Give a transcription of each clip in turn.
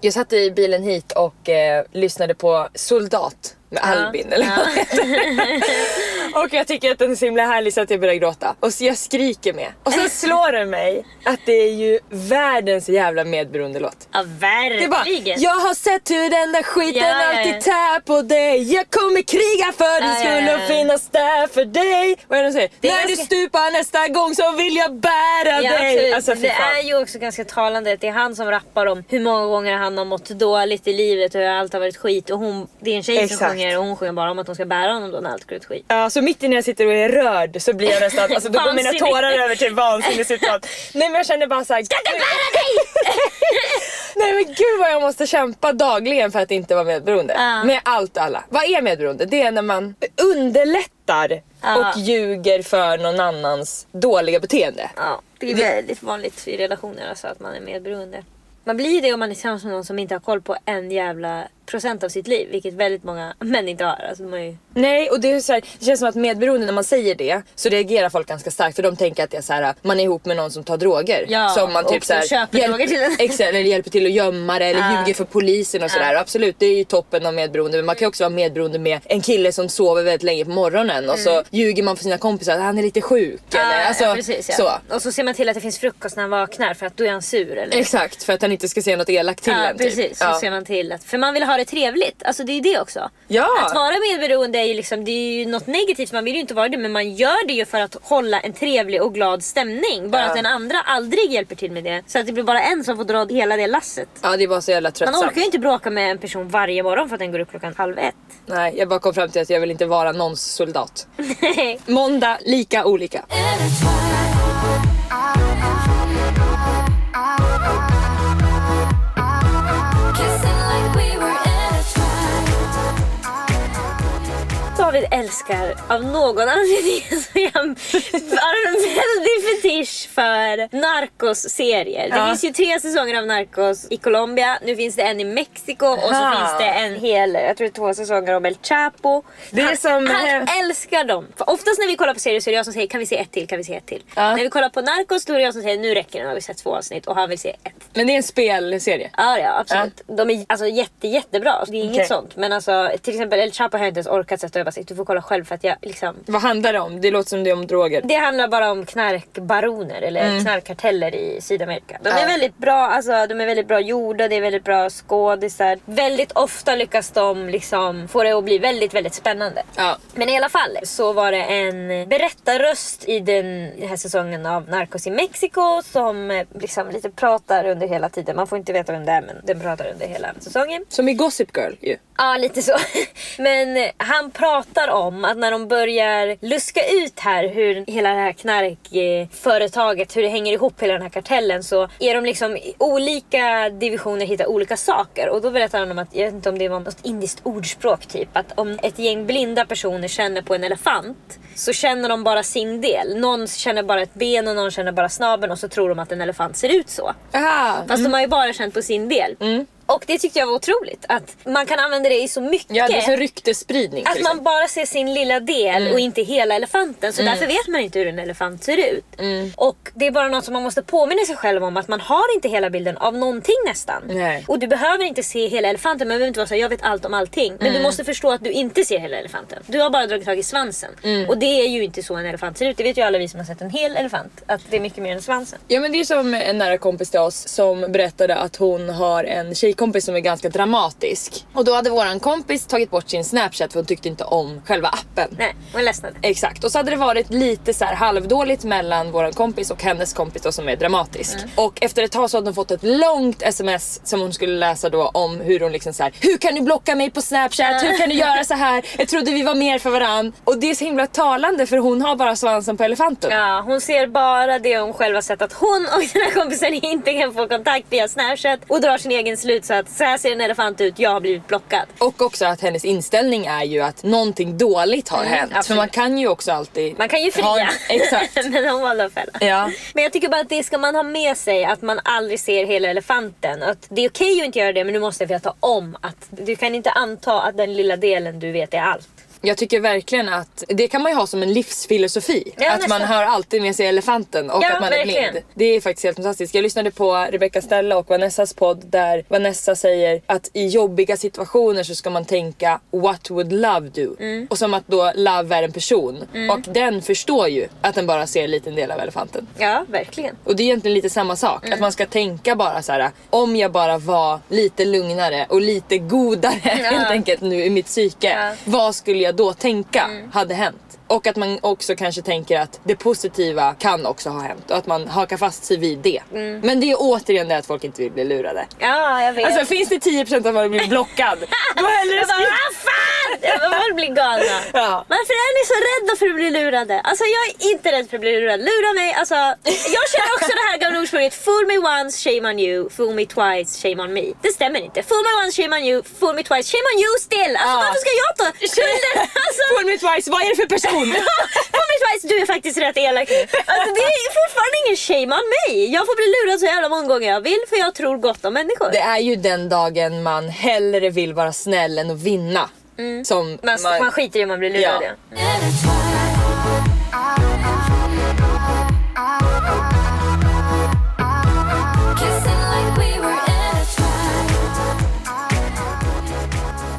Jag satt i bilen hit och eh, lyssnade på Soldat med Albin eller vad heter. Och jag tycker att den är så himla härlig så att jag börjar gråta. Och så jag skriker med. Och så slår det mig att det är ju världens jävla medberoendelåt. Ja Det är bara, verkligen. jag har sett hur den där skiten Ja, ja, ja. alltid tär på dig. Jag kommer kriga för din Ja, skull ja, och ja. finnas där för dig. Vad är det de säger? Det är När du ganska- stupar nästa gång så vill jag bära Ja, dig. absolut. Alltså, fy det fan. är ju också ganska talande att det är han som rappar om hur många gånger han har mått dåligt i livet och hur allt har varit skit. Och hon, det är en tjej som Exakt. sjunger och hon sjunger bara om att hon ska bära honom då när allt går ut skit. Ja, så mitt i när jag sitter och är rörd så blir jag nästan, alltså då går mina tårar över till vansinnesutbrott. Nej men jag känner bara såhär, Nej men gud vad jag måste kämpa dagligen för att inte vara medberoende. Ja. Med allt och alla. Vad är medberoende? Det är när man underlättar Ja. och ljuger för någon annans dåliga beteende. Ja, det är väldigt vanligt i relationer alltså att man är medberoende. Man blir det om man är tillsammans med någon som inte har koll på en jävla procent av sitt liv. Vilket väldigt många män inte har. Alltså, ju... Nej och det, är så här, det känns som att medberoende när man säger det så reagerar folk ganska starkt för de tänker att det är så här, man är ihop med någon som tar droger. Ja, som man och typ som så här, köper droger till en. Exakt, eller hjälper till att gömma det eller Ja. ljuger för polisen och sådär. Absolut det är ju toppen av medberoende men man kan ju också vara medberoende med en kille som sover väldigt länge på morgonen och så ljuger man för sina kompisar att han är lite sjuk. eller, alltså, Mm. ja, precis, ja. så. Och så ser man till att det finns frukost när han vaknar för att då är han sur. Eller? Exakt för att han inte ska säga något elakt till Ja, en. Typ. precis. Så ser man till att, för man vill ha det trevligt. Alltså det är det också. Ja. Att vara medberoende är ju liksom, det är ju något negativt, man vill ju inte vara det men man gör det ju för att hålla en trevlig och glad stämning. Bara Ja. att den andra aldrig hjälper till med det. Så att det blir bara en som får dra hela det lasset. ja det var så jävla Man tröttsamt. orkar ju inte bråka med en person varje morgon för att den går upp klockan halv ett. Nej jag bara kom fram till att jag vill inte vara någons soldat. Måndag lika olika. David älskar av någon anledning så har en väldig fetisch för Narcos-serier. Det Ja. finns ju tre säsonger av Narcos i Colombia, nu finns det en i Mexiko och så finns det en hel, jag tror två säsonger om El Chapo. Det han, som, han älskar dem. För oftast när vi kollar på serier så är det jag som säger kan vi se ett till, kan vi se ett till. Ja. När vi kollar på Narcos då är det jag som säger nu räcker det, nu har vi sett två avsnitt och han vill se ett. Men det är en spelserie. Ja, ja absolut. De är alltså jätte, jättebra. Det är inget Okej. sånt. Men alltså till exempel El Chapo har jag inte ens orkat sätta över sig. Du får kolla själv för att jag liksom Vad handlar det om? Det låter som det är om droger. det handlar bara om knarkbaroner eller knarkkarteller i Sydamerika. De är Mm. Ja. väldigt bra, alltså, de är väldigt bra gjorda, det är väldigt bra skådisar. Väldigt ofta lyckas de liksom få det att bli väldigt, väldigt spännande. Ja. Men i alla fall så var det en berättarröst i den här säsongen av Narcos i Mexiko som eh, liksom lite pratar under hela tiden. Man får inte veta vem det är men den pratar under hela säsongen. Som i Gossip Girl ju. Ja, lite så. Men han pratar om att när de börjar luska ut här hur hela det här knarkföretaget, hur det hänger ihop hela den här kartellen så är de liksom i olika divisioner hittar olika saker. Och då berättar han om att, jag vet inte om det var något indiskt ordspråk typ, att om ett gäng blinda personer känner på en elefant så känner de bara sin del. Någon känner bara ett ben och någon känner bara snabeln och så tror de att en elefant ser ut så. Aha. Fast de har ju bara känt på sin del. Och det tyckte jag var otroligt. Att man kan använda det i så mycket. Ja, det är som ryktesspridning. Att man bara ser sin lilla del Mm. och inte hela elefanten. Så därför vet man inte hur en elefant ser ut. Och det är bara något som man måste påminna sig själv om. Att man har inte hela bilden av någonting nästan. Nej. Och du behöver inte se hela elefanten. Man behöver inte vara så här, jag vet allt om allting. Men Mm. du måste förstå att du inte ser hela elefanten. Du har bara dragit tag i svansen. Mm. Och det är ju inte så en elefant ser ut. Det vet ju alla vi som har sett en hel elefant. Att det är mycket mer än svansen. Ja men det är som en nära kompis till oss som berättade att hon har en tjejkompis som är ganska dramatisk. Och då hade våran kompis tagit bort sin snapchat för hon tyckte inte om själva appen. Nej, hon ledsnade. Exakt, och så hade det varit lite så här halvdåligt mellan våran kompis och hennes kompis då som är dramatisk. Och efter ett tag så hade hon fått ett långt sms som hon skulle läsa då om hur hon liksom så här: Hur kan du blocka mig på snapchat? Hur kan du göra så här? Jag trodde vi var mer för varann. Och det är så himla talande för hon har bara svansen på elefanten. Ja, hon ser bara det hon själv har sett att hon och den här kompisen inte kan få kontakt via snapchat och drar sin egen slutsats. Så här ser en elefant ut, jag har blivit blockad. Och också att hennes inställning är ju att någonting dåligt har Mm, hänt. För absolut. man kan ju också alltid... Man kan ju ha- fria. Exakt. Men hon valde att fälla. Ja. Men jag tycker bara att det ska man ha med sig, att man aldrig ser hela elefanten. Att det är okej att inte göra det men du måste veta om att du kan inte anta att den lilla delen du vet är allt. Jag tycker verkligen att det kan man ju ha som en livsfilosofi. Ja, att man nästan. har alltid med sig elefanten och Ja, att man är verkligen. blind. Det är faktiskt helt fantastiskt. Jag lyssnade på Rebecca Stella och Vanessas podd där Vanessa säger att i jobbiga situationer så ska man tänka what would love do? Mm. Och som att då love är en person. Och den förstår ju att den bara ser en liten del av elefanten. Ja, verkligen. Och det är egentligen lite samma sak. Mm. Att man ska tänka bara så här: om jag bara var lite lugnare och lite godare helt enkelt nu i mitt psyke. Ja. Mm. Vad skulle jag då tänka hade hänt? Och att man också kanske tänker att det positiva kan också ha hänt och att man hakar fast sig vid det. Mm. Men det är återigen det att folk inte vill bli lurade. Ja, jag vet. Alltså finns det 10% av att bli blockad, då hellre jag bara, vad fan! Folk blir galna. Ja. Varför är ni så rädda för att bli lurade? Alltså jag är inte rädd för att bli lurad. Lura mig, alltså. Jag känner också det här gamla ordspråket Fool me once, shame on you. Fool me twice, shame on me. Det stämmer inte. Fool me once, shame on you. Fool me twice, shame on you still. Alltså Ja. varför ska jag ta skulden? Alltså, Fool me twice, vad är det för person? Twice, du är faktiskt rätt elak nu. Alltså det är fortfarande ingen shame on mig. Jag får bli lurad så jävla många gånger jag vill för jag tror gott om människor. Det är ju den dagen man hellre vill vara snäll än att vinna. Som man, man skiter i om man blir lurad. Ja. Ja.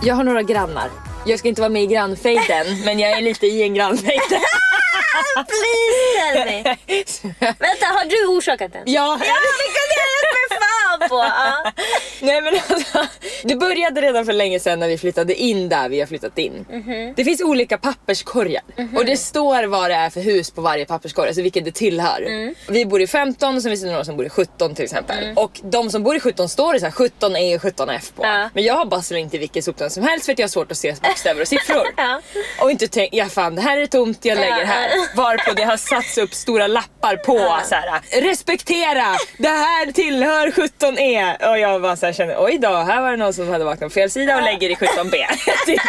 Jag har några grannar. Jag ska inte vara med i grannfejden, men jag är lite i en grannfejd. Please tell me. Vänta, har du orsakat den? ja, Ja, det kunde jag gett mig fan på! Ja. nej men alltså, det började redan för länge sedan när vi flyttade in där vi har flyttat in. Det finns olika papperskorgar och det står vad det är för hus på varje papperskorg, alltså vilket det tillhör. Vi bor i 15 och sen finns det några som bor i 17 till exempel. Och de som bor i 17 står det så här 17E och 17F på. Ja. Men jag har bara slängt i vilken soptunna som helst för att jag har svårt att se bokstäver och siffror. Ja. Och inte tänkt, ja fan det här är tomt, jag lägger här. Varpå det har satts upp stora lappar på så här. respektera, det här tillhör 17E. Och jag bara så här känner, oj då, här var det någon som hade vaknat på fel sida och lägger i 17B. typ.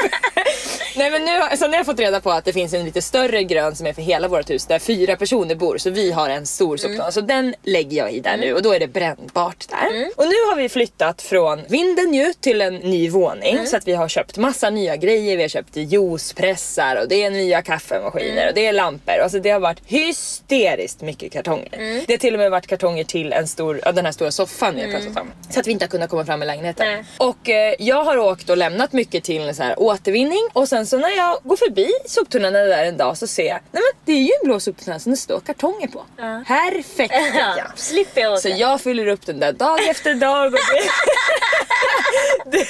Nej men nu, så nu har jag fått reda på att det finns en lite större grön som är för hela vårt hus där fyra personer bor. Så vi har en stor soptunna. Så den lägger jag i där nu och då är det brännbart där. Och nu har vi flyttat från vinden ju till en ny våning. Så att vi har köpt massa nya grejer. Vi har köpt juicepressar och det är nya kaffemaskiner och det är lampor. Alltså det har varit hysteriskt mycket kartonger. Det har till och med varit kartonger till en stor, ja, den här stora soffan vi har pratat om. Så att vi inte har kunnat komma fram i lägenheten. Nej. Och eh, jag har åkt och lämnat mycket till så här återvinning och sen så när jag går förbi soptunnan där en dag så ser jag, nej men det är ju en blå soptunna som det står kartonger på. Perfekt tycker Ja, slipper jag åka. Så jag fyller upp den där dag efter dag det,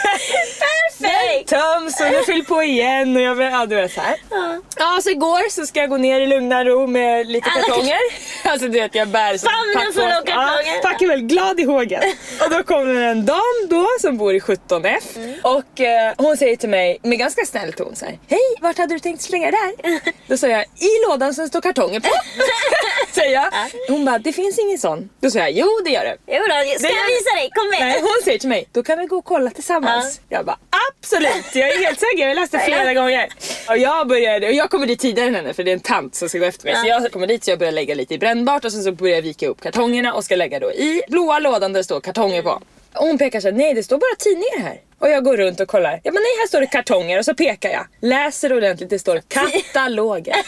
Perfekt! töms och jag fyller på igen och jag ja du vet så här. Ja så igår så ska jag gå ner i lugna ro med lite Alla- kartonger. Alltså du vet jag bär som Famnen full av kartonger. Ja, packar väl glad i hågen. Och då kommer en dam då som bor i 17F Mm. och eh, hon säger till mig med ganska snäll ton så här. Hej vart hade du tänkt slänga det där? Då säger jag i lådan som står kartonger på. säger jag. Hon bara det finns ingen sån. Då säger jag jo det gör det. Jo då, ska Det jag visa dig? Kom med! Nej, hon säger till mig, då kan vi gå och kolla tillsammans. Jag bara absolut, jag är helt säker, jag har läst det flera gånger. Och jag började, och jag kommer dit tidigare än henne för det är en tant som ska gå efter mig. Så jag kommer dit så jag börjar lägga lite i brännbart och sen så börjar jag vika upp kartongerna och ska lägga då i blåa lådan där det står kartonger på. Och hon pekar såhär, nej det står bara tidningar här. Och jag går runt och kollar, ja men nej här står det kartonger och så pekar jag. Läser ordentligt, det står kataloger.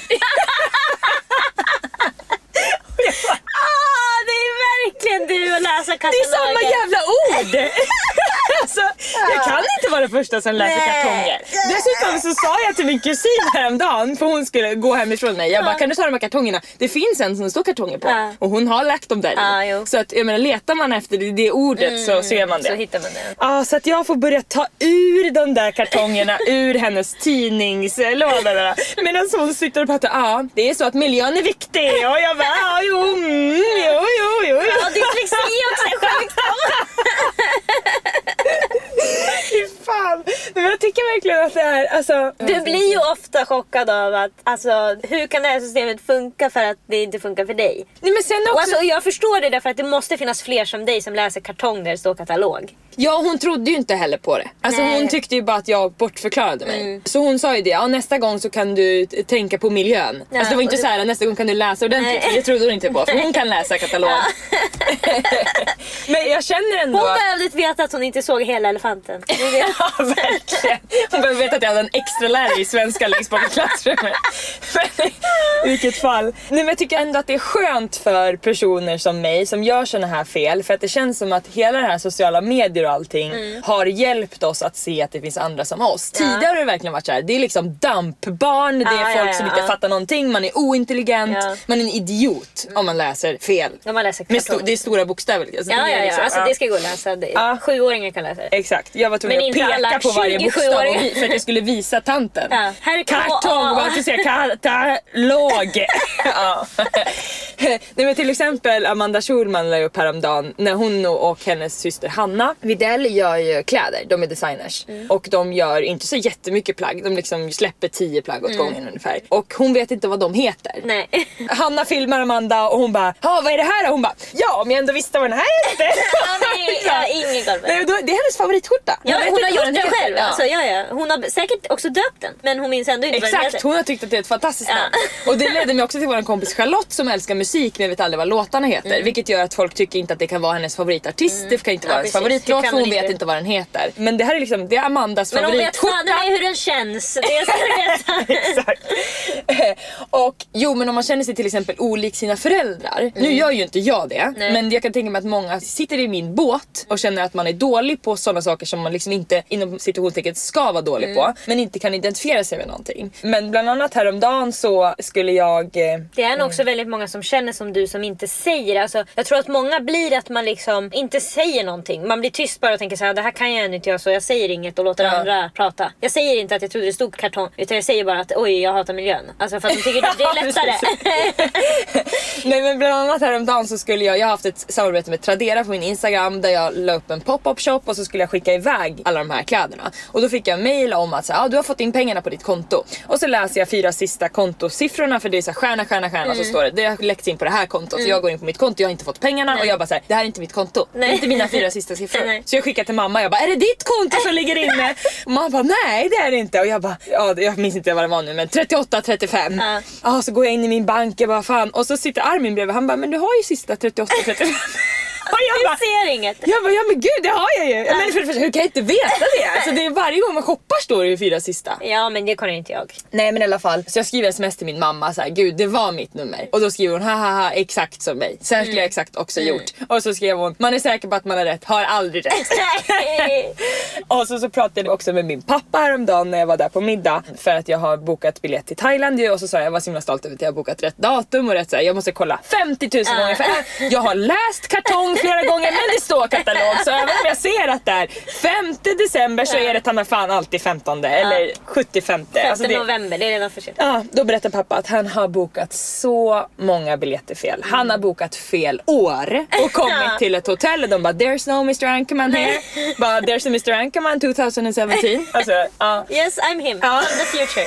Ah, det är verkligen du att läsa Det kataloger. är samma jävla ord! alltså, jag kan inte vara den första som läser Nej. kartonger. Dessutom så sa jag till min kusin häromdagen, för hon skulle gå hemifrån mig. Jag bara, kan du ta de här kartongerna? Det finns en som det står kartonger på. Ja. Och hon har lagt dem där. Ja. Så att, jag menar, letar man efter det, det ordet så ser man det. Så hittar man det. Ja, så att jag får börja ta ur de där kartongerna ur hennes tidningslåda. Medan hon sitter och pratar, ja det är så att miljön är viktig. Och jag bara, ja jo, mm, jo, jo, jo. Ja, dyslexi också. Fy fan. Men jag tycker verkligen att det är, alltså. Du blir ju ofta chockad av att, alltså hur kan det här systemet funka för att det inte funkar för dig? Nej men sen Och också. alltså, jag förstår det därför att det måste finnas fler som dig som läser kartong där det står katalog. Ja hon trodde ju inte heller på det. Alltså Nej. hon tyckte ju bara att jag bortförklarade mig. Så hon sa ju det, ja nästa gång så kan du tänka på miljön. Ja, alltså det var inte och så här nästa gång kan du läsa ordentligt. Nej. Det trodde hon inte på för hon kan läsa katalog. men jag känner ändå Hon behövde veta att hon inte såg hela elefanten. Det. Ja, verkligen. Hon behöver veta att jag hade en extra lärare i svenska längst bak i klassrummet. Men i vilket fall. Nej, men jag tycker ändå att det är skönt för personer som mig som gör såna här fel. För att det känns som att hela det här sociala medier och allting har hjälpt oss att se att det finns andra som oss. Tidigare har det verkligen varit så här. det är liksom dampbarn, det är Ja, folk ja, som ja, inte ja. fattar någonting, man är ointelligent, Ja. man är en idiot om man läser fel. Om man läser sto- det är stora bokstäver. Alltså, Ja, ja, ja. liksom- Alltså, ja. det ska gå att läsa. Det- Ja. Sjuåringar kan läsa det. Exakt, jag var tvungen att peka på varje 27-åringar. bokstav vi- för att jag skulle visa tanten. Ja, här är Kartong, man inte säga katalog. ja. Nej men till exempel Amanda Schulman la upp häromdagen när hon och hennes syster Hanna Videll gör ju kläder, de är designers. Mm. Och de gör inte så jättemycket plagg, de liksom släpper 10 plagg åt Mm. gången ungefär. Och hon vet inte vad de heter. Nej. Hanna filmar Amanda och hon bara ja vad är det här? Hon bara ja om jag ändå visste vad den här hette. Ja, nej, jag har ingen koll på Nej, det. då, det är hennes favoritskjorta. Ja, vet hon har gjort den själv. Ja. Alltså, ja, ja. Hon har säkert också döpt den. Men hon minns ändå inte vad den Exakt, heter. hon har tyckt att det är ett fantastiskt Ja. namn. Och det ledde mig också till vår kompis Charlotte som älskar musik men vet aldrig vad låtarna heter. Vilket gör att folk tycker inte att det kan vara hennes favoritartist, det kan inte Mm. Vara hennes favoritlåt för hon vet inte. vad den heter. Men det här är liksom, det är Amandas Men hon vet fan favoritskjorta. hur den känns. Det ska du veta. Exakt. och jo men om man känner sig till exempel olik sina föräldrar. Nu gör ju inte jag det. Mm. Nej. Men jag kan tänka mig att många sitter i min båt och känner att man är dålig på sådana saker som man liksom inte inom situationstecken ska vara dålig Mm. på. Men inte kan identifiera sig med någonting. Men bland annat häromdagen så skulle jag eh, Det är nog också väldigt många som känner som du som inte säger. Alltså, jag tror att många blir att man liksom inte säger någonting. Man blir tyst bara och tänker så här, det här kan jag ännu inte göra så jag säger inget och låter Ja. andra prata. Jag säger inte att jag trodde det stod kartong utan jag säger bara att oj jag hatar miljön. Alltså för att de tycker det Ja, är lättare. Nej men bland annat häromdagen så skulle jag, jag har haft ett samarbete med Tradera på min Instagram där jag la upp en pop-up shop och så skulle jag skicka iväg alla de här kläderna. Och då fick jag mail om att så här, ah, du har fått in pengarna på ditt konto. Och så läser jag fyra sista kontosiffrorna för det är så här, stjärna, stjärna, stjärna så står det det har läckts in på det här kontot. Så jag går in på mitt konto, jag har inte fått pengarna och jag bara så här, det här är inte mitt konto. Det är Nej. inte mina fyra sista siffror. Nej. Så jag skickar till mamma, jag bara är det ditt konto som ligger inne? Och mamma bara nej det är det inte. Och jag bara, ja jag minns inte vad det var nu men 38, 35. Ja. Ja, så går jag in i min bank, jag bara fan. Och så sitter Armin bredvid, han bara men du har ju sista 38, 35. Jag bara, Du ser inget. jag bara, ja men gud det har jag ju! Ja, men för första, hur kan jag inte veta det? Alltså det är varje gång man shoppar står det ju fyra sista. Ja men det kunde inte jag. Nej men i alla fall, så jag skriver sms till min mamma så här, gud det var mitt nummer. Och då skriver hon haha exakt som mig. Sen skulle jag exakt också gjort. Och så skrev hon, man är säker på att man har rätt, har aldrig rätt. Och så, så pratade jag också med min pappa häromdagen när jag var där på middag. För att jag har bokat biljett till Thailand ju. Och så sa jag, jag var så himla stolt över att jag har bokat rätt datum och rätt så här, Jag måste kolla 50 000 gånger. För jag har läst kartong flera gånger men det står katalog. Så även om jag ser att det är 5 december så är det ta fan alltid 15 eller 75. 5 Alltså det- november, det är redan för sent. Ja, då berättar pappa att han har bokat så många biljetter fel. Han har bokat fel år och kommit till ett hotell och de bara “There's no Mr Anchorman here”. bara “There's a Mr Anchorman 2017”. Alltså, ja. Yes I'm him, Ja. the future.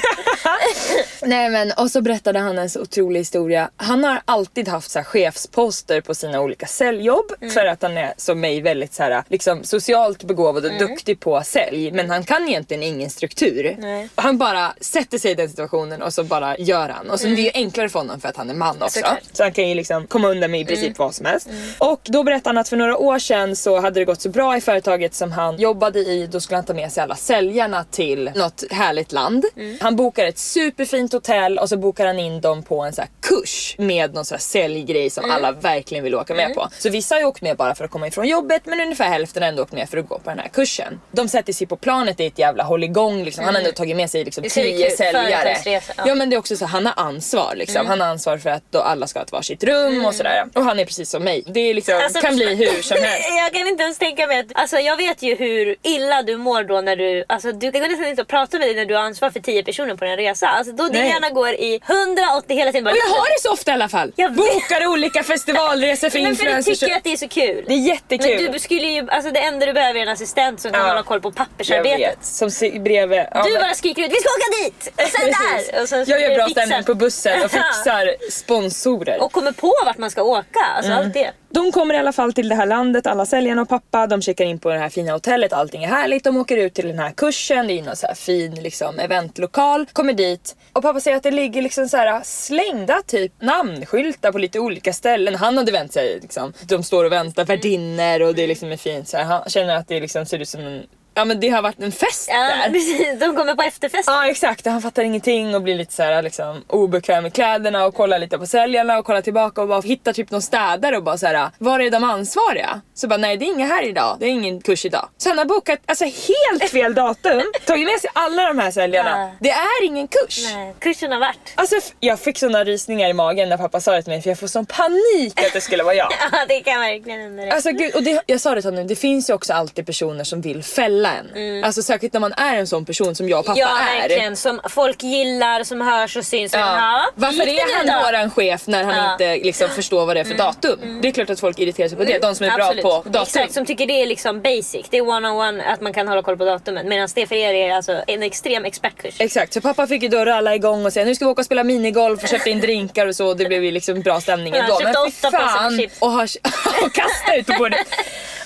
Nej men och så berättade han en så otrolig historia. Han har alltid haft så här chefsposter på sina olika säljjobb för att han är som mig väldigt så här, liksom socialt begåvad och duktig på sälj. Men han kan egentligen ingen struktur. Nej. Han bara sätter sig i den situationen och så bara gör han. Och så det är ju enklare för honom för att han är man också. Såklart. Så han kan ju liksom komma undan med i princip vad som helst. Och då berättade han att för några år sedan så hade det gått så bra i företaget som han jobbade i. Då skulle han ta med sig alla säljarna till något härligt land. Han bokar ett superfint hotell och så bokar han in dem på en så kurs med någon så här säljgrej som alla verkligen vill åka med på. Så vissa har ju åkt med bara för att komma ifrån jobbet men ungefär hälften har ändå åkt med för att gå på den här kursen. De sätter sig på planet, är ett jävla hålligång liksom. Han har ändå tagit med sig liksom tio säljare. Ja. Ja men det är också så han har ansvar liksom. Han har ansvar för att då alla ska ha ett varsitt rum och sådär. Och han är precis som mig. Det är liksom, Alltså, kan bli hur som helst. Jag kan inte ens tänka mig att, alltså jag vet ju hur illa du mår då när du, alltså du, det går nästan inte att prata med dig när du har ansvar för 10 personer på en resa. Alltså då din hjärna går i 180 hela tiden. Bara, Och jag har det så ofta i alla fall. Jag. Bokar olika festivalresor för men för du influencers. Är så kul. Det är jättekul. Men du skulle ju, alltså det enda du behöver är en assistent som kan Ja. hålla koll på jag pappersarbetet. vet. Som bredvid. Ja, Du men- bara skriker ut vi ska åka dit! Och sen där! Och sen jag gör bra stämning på bussen och fixar sponsorer. Och kommer på vart man ska åka. Alltså Mm. allt det. De kommer i alla fall till det här landet, alla säljarna och pappa. De checkar in på det här fina hotellet, allting är härligt. De åker ut till den här kursen, det är någon så här fin liksom, eventlokal. Kommer dit och pappa säger att det ligger liksom så här slängda typ namnskyltar på lite olika ställen. Han hade vänt sig liksom. De står och väntar värdinnor och det är liksom är fint så här. Han känner att det liksom ser ut som en ja men det har varit en fest Ja, där. precis. De kommer på efterfest. Ja exakt, han fattar ingenting och blir lite så här, liksom, obekväm i kläderna och kollar lite på säljarna och kollar tillbaka och bara hittar typ någon städare och bara så här: var är de ansvariga? Så bara nej det är inga här idag, det är ingen kurs idag. Så han har bokat alltså helt fel datum, tagit med sig alla de här säljarna. Ja. Det är ingen kurs. Nej, kursen har varit. Alltså jag fick såna rysningar i magen när pappa sa det till mig för jag får sån panik att det skulle vara jag. Ja, det kan verkligen hända. Alltså gud, och det, jag sa det till honom, det finns ju också alltid personer som vill fälla en. Alltså särskilt när man är en sån person som jag och pappa Mm. ja, är. verkligen. Som folk gillar, som hörs och syns. Ja. Ja. Varför är han då? våran chef när han Ja. inte liksom förstår vad det är för datum? Det är klart att folk irriterar sig på det, de som är Absolut. bra på datum. Exakt, som tycker det är liksom basic. Det är one-on-one att man kan hålla koll på datumen. Medan det för er är alltså en extrem expertkurs. Exakt, så pappa fick ju då ralla igång och säga nu ska vi åka och spela minigolf och köpte in drinkar och så. Det blev ju liksom bra stämning Ja, ändå. Men fy fan! Och, har, och kasta ut på bordet.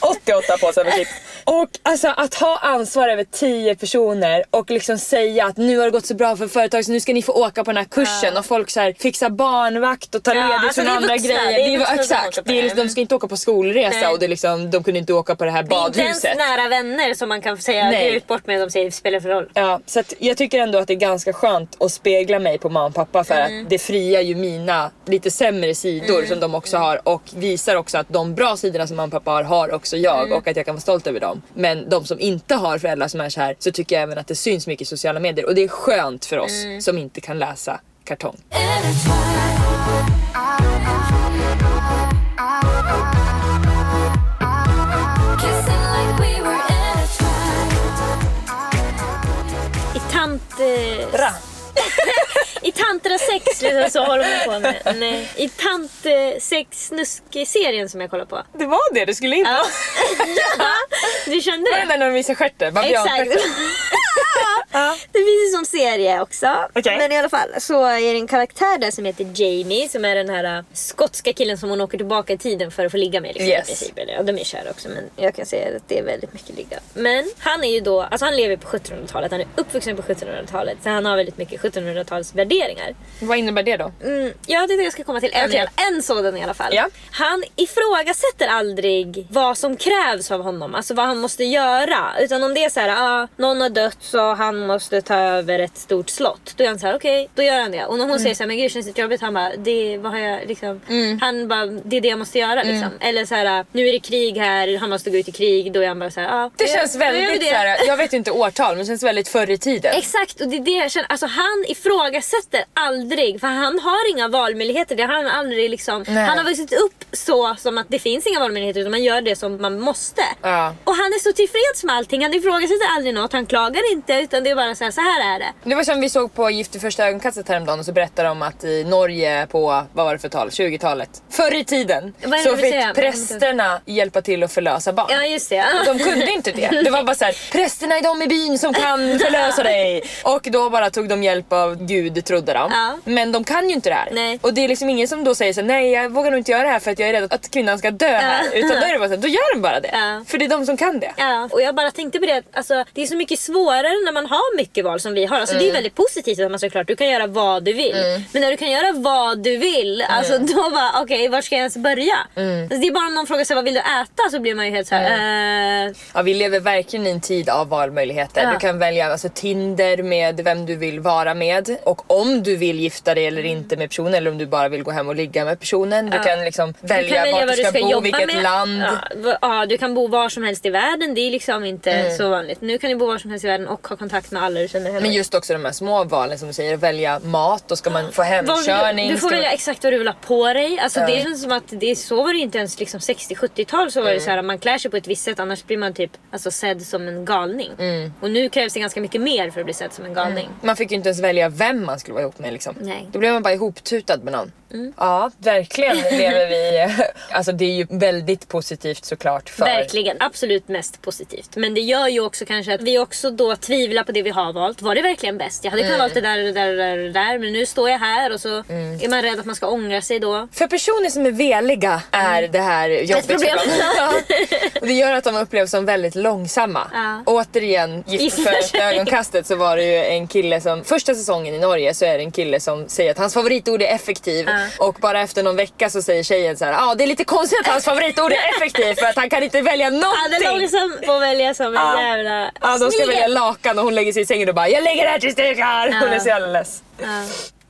88 påsar med chips. Och alltså att ha ansvar över 10 personer och liksom säga att nu har det gått så bra för företaget så nu ska ni få åka på den här kursen och folk så här, fixar barnvakt och tar Ja, ledigt alltså från det är andra vuxna, grejer. det är var- vuxna som exakt, det är, det. liksom- de ska inte åka på skolresa Nej. och det är liksom, de kunde inte åka på det här Det är inte ens badhuset. nära vänner som man kan säga Nej. ut bort med de säger spelar för roll. Ja, så att jag tycker ändå att det är ganska skönt att spegla mig på mamma och pappa för Mm. att det friar ju mina lite sämre sidor som de också har och visar också att de bra sidorna som mamma och pappa har, har också jag Mm. och att jag kan vara stolt över dem. Men de som inte har föräldrar som är så här så tycker jag även att det syns mycket i sociala medier och det är skönt för oss Mm. som inte kan läsa kartong. Tant... Eh, Bra. I tantra sex liksom, så håller man på med. Nej. I tant eh, sex snusk-serien som jag kollar på. Det var det, det skulle inte Ja. vara. Du kände Det det? var när de visar stjärten, Exakt. babianstjärten. Det finns ju som serie också. Okej. Men i alla fall så är det en karaktär där som heter Jamie som är den här uh, skotska killen som hon åker tillbaka i tiden för att få ligga med. Liksom, Yes. i princip. Eller, ja, de är kära också men jag kan säga att det är väldigt mycket ligga. Men han är ju då, alltså han lever på 1700-talet, han är uppvuxen på 1700-talet så han har väldigt mycket 1700-tals värderingar. Vad innebär det då? Mm, ja, det är det jag ska komma till. En, Okej. en sådan i alla fall. Ja. Han ifrågasätter aldrig vad som krävs av honom, alltså vad han måste göra. Utan om det är så här, ah, någon har dött så han måste ta över ett stort slott. Då är han så här, okej, då gör han det. Och när hon Mm. säger så här, men gud känns det jobbigt? Han bara, det, vad har jag liksom? Han bara, det är det jag måste göra Mm. liksom. Eller så här, nu är det krig här, han måste gå ut i krig. Då är han bara så här, ah, Det känns väldigt det. så här, jag vet inte årtal men det känns väldigt förr i tiden. Exakt, och det är det jag känner. Alltså, han ifrågasätter aldrig, för han har inga valmöjligheter. Det har han aldrig liksom. Nej. Han har vuxit upp så som att det finns inga valmöjligheter utan man gör det som man måste. Ja. Och han är så tillfreds med allting. Han ifrågasätter aldrig något, han klagar inte utan det är bara så här, så här är det. Det var som vi såg på Gift i första ögonkastet häromdagen och så berättade de att i Norge på, vad var det för tal, 20-talet? Förr i tiden så fick säga? prästerna hjälpa till att förlösa barn. Ja just det. Och de kunde inte det. Det var bara så här: prästerna är de i byn som kan förlösa dig. Och då bara tog de hjälp av Gud trodde de. Ja. Men de kan ju inte det här. Nej. Och det är liksom ingen som då säger så här, nej jag vågar nog inte göra det här för att jag är rädd att kvinnan ska dö här. Utan då är det bara så här, då gör de bara det. Ja. För det är de som kan det. Ja, och jag bara tänkte på det alltså, det är så mycket svårare när man har mycket val som vi har. Alltså, Det Mm. är väldigt positivt att man såklart du kan göra vad du vill. Men när du kan göra vad du vill, alltså, då bara okej, var ska jag ens börja? Mm. Alltså, det är bara om någon frågar sig vad vill du äta så blir man ju helt såhär... Eh, Ja, vi lever verkligen i en tid av valmöjligheter. Du kan välja alltså, Tinder med vem du vill vara med och om du vill gifta dig eller inte med personen eller om du bara vill gå hem och ligga med personen. Du Ja. kan liksom du kan välja, vart du ska, bo, vilket med. land. Ja, du kan bo var som helst i världen. Det är liksom inte Mm. så vanligt. Nu kan du bo var som helst i världen och ha kontakt med alla du känner hemma. Men just också de här små valen som du säger, välja mat, då ska man få vill du- hemkörning. Du får ska välja man... exakt vad du vill ha på dig. Alltså. Det känns som att det, så var det inte ens liksom 60-70-tal. Så var Mm. det så här, man klär sig på ett visst sätt annars blir man typ alltså, sedd som en galning. Mm. Och nu krävs det ganska mycket mer för att bli sedd som en galning. Man fick ju inte ens välja vem man skulle vara ihop med liksom. Nej. Då blev man bara ihoptutad med någon. Ja, verkligen lever vi... Alltså det är ju väldigt positivt såklart för... Verkligen, absolut mest positivt. Men det gör ju också kanske att vi också då tvivlar på det vi har valt. Var det verkligen bäst? Jag hade Mm. kunnat valt det där, det där, där, där. Men nu står jag här och så är man rädd att man ska ångra sig då. För personer som är veliga är det här jobbigt problem. för dem. Ja. Och det gör att de upplevs som väldigt långsamma. Ja. Återigen, Gift första ögonkastet så var det ju en kille som, första säsongen i Norge så är det en kille som säger att hans favoritord är effektiv. Ja. Och bara efter någon vecka så säger tjejen så här, ja ah, det är lite konstigt att hans favoritord är effektiv för att han kan inte välja Han är någonting. långsam på att välja som en Ja. jävla Ja, de ska välja lakan och hon lägger sig i sängen och bara “jag lägger det här tills det är klart”. Hon är så jävla less.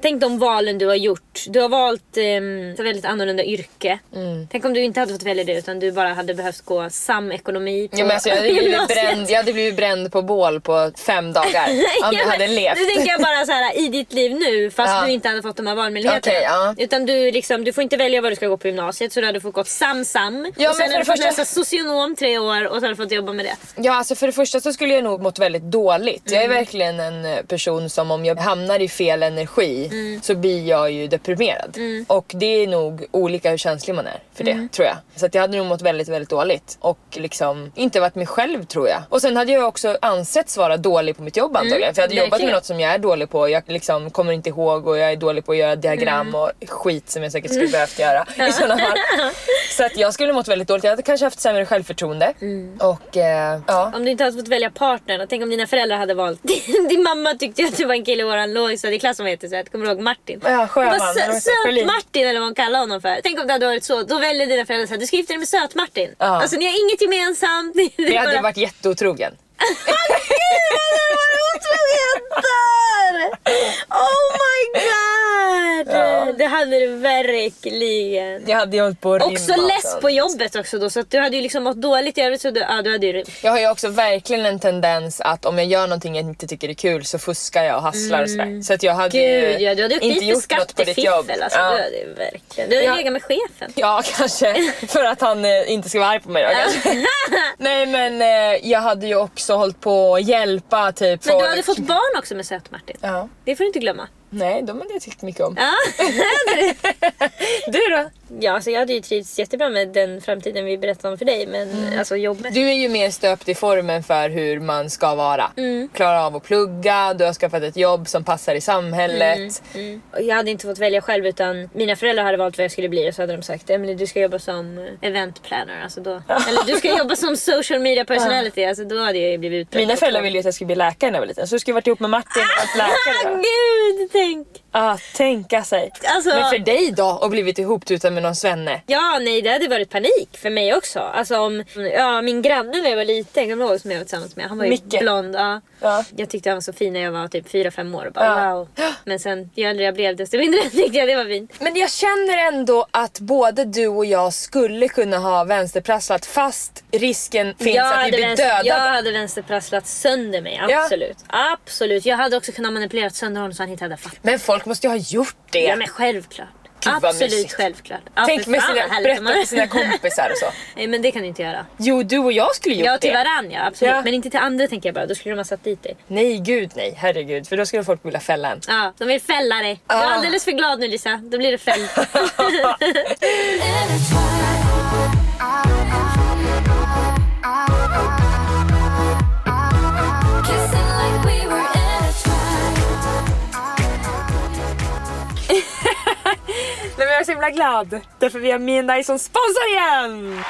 Tänk de valen du har gjort. Du har valt um, ett väldigt annorlunda yrke. Mm. Tänk om du inte hade fått välja det utan du bara hade behövt gå samekonomi på Ja, men alltså, jag, hade blivit bränd, jag hade blivit bränd på bål på fem dagar om jag Ja, hade levt. Nu tänker jag bara så här i ditt liv nu fast Ja. du inte hade fått de här valmöjligheterna. Okej, ja. Utan du, liksom, du får inte välja vad du ska gå på gymnasiet så du hade fått gå sam-sam. Ja, och sen hade du fått läsa socionom tre år och sen hade du fått jobba med det. Ja, alltså för det första så skulle jag nog mått väldigt dåligt. Jag är Mm. verkligen en person som om jag hamnar i fel energi Mm. så blir jag ju deprimerad. Och det är nog olika hur känslig man är för det, Mm. tror jag. Så att jag hade nog mått väldigt, väldigt dåligt. Och liksom inte varit mig själv tror jag. Och sen hade jag också ansetts vara dålig på mitt jobb antagligen. för jag hade jobbat med Mm. verkligen. något som jag är dålig på. Jag liksom kommer inte ihåg och jag är dålig på att göra diagram Mm. och skit som jag säkert skulle behövt göra i sådana fall. Så att jag skulle mått väldigt dåligt. Jag hade kanske haft sämre självförtroende. Mm. Och eh, ja. Om du inte hade fått välja partner, och tänk om dina föräldrar hade valt... Din mamma tyckte att du var en kille i våran lågstadieklass som heter så kommer du ihåg Martin? Ja, Sjöman, Bara eller vad sö-? Sjölin. Söt-Martin eller vad hon kallar honom för. Tänk om det hade varit så. Då väljer dina föräldrar så här, du ska gifta dig med Söt-Martin. Ja. Alltså ni har inget gemensamt. Ni Jag hade bara- varit jätteotrogen. Otroheter! Oh my god! Ja. Det hade du verkligen. Jag hade ju hållit på att Också rimma less på jobbet också då så att du hade ju liksom mått dåligt i övrigt så du, ja, du hade ju Jag har ju också verkligen en tendens att om jag gör någonting jag inte tycker är kul så fuskar jag och hasslar och sådär. Så att jag hade Mm. Gud ju ja, du hade inte gjort något på ditt jobb. alltså. ja. Du hade ju verkligen. Du hade Ja. legat med chefen. ja, kanske. För att han eh, inte ska vara arg på mig då kanske. Nej men eh, jag hade ju också hållit på att hjälpa typ Men du folk. hade fått barn också med Söt-Martin. Ja. Det får du inte glömma. Nej, de hade jag tyckt mycket om. Ja, Du då? Ja alltså jag hade ju trivts jättebra med den framtiden vi berättade om för dig. Men Mm. alltså jobbet. Du är ju mer stöpt i formen för hur man ska vara. Mm. Klara av att plugga, du har skaffat ett jobb som passar i samhället. Mm. Och Jag hade inte fått välja själv utan mina föräldrar hade valt vad jag skulle bli och så hade de sagt Emily du ska jobba som eh, event planner. Alltså då, eller du ska jobba som social media personality. Alltså då hade jag ju blivit utbränd. Mina föräldrar ville ju att jag skulle bli läkare när jag var liten så jag skulle varit ihop med Martin och varit Ah, läkare. gud tänk! Ah, tänka sig. Alltså- Men för dig då och blivit ihoptutad med någon svenne? Ja nej det hade varit panik för mig också. Alltså om, ja min granne när jag var liten, kommer du ihåg som jag var tillsammans med? Han var ju Micke. blond. Ja. Ja. Jag tyckte han var så fin när jag var typ 4-5 år. Bara, Ja. wow. Men sen ju äldre jag blev desto mindre tyckte jag det var fint. Men jag känner ändå att både du och jag skulle kunna ha vänsterprasslat fast risken finns jag, att vi blir vänster, dödade. jag hade vänsterprasslat sönder mig, Ja. absolut. Absolut. Jag hade också kunnat manipulerat sönder honom så han inte hade fattat. Men folk måste ju ha gjort det. Ja men självklart. Gud, absolut självklart. Ja, Tänk med sina, berätta för sina kompisar och så. Nej men det kan du inte göra. Jo, du och jag skulle gjort Ja till det. varann ja, absolut. Ja. Men inte till andra tänker jag bara. Då skulle de ha satt dit dig. Nej, gud nej. Herregud. För då skulle folk vilja fälla en. Ja, de vill fälla dig. Du är Ah. alldeles för glad nu Lisa. Då blir det fäll. men jag är så himla glad. Därför vi har Me som sponsor igen!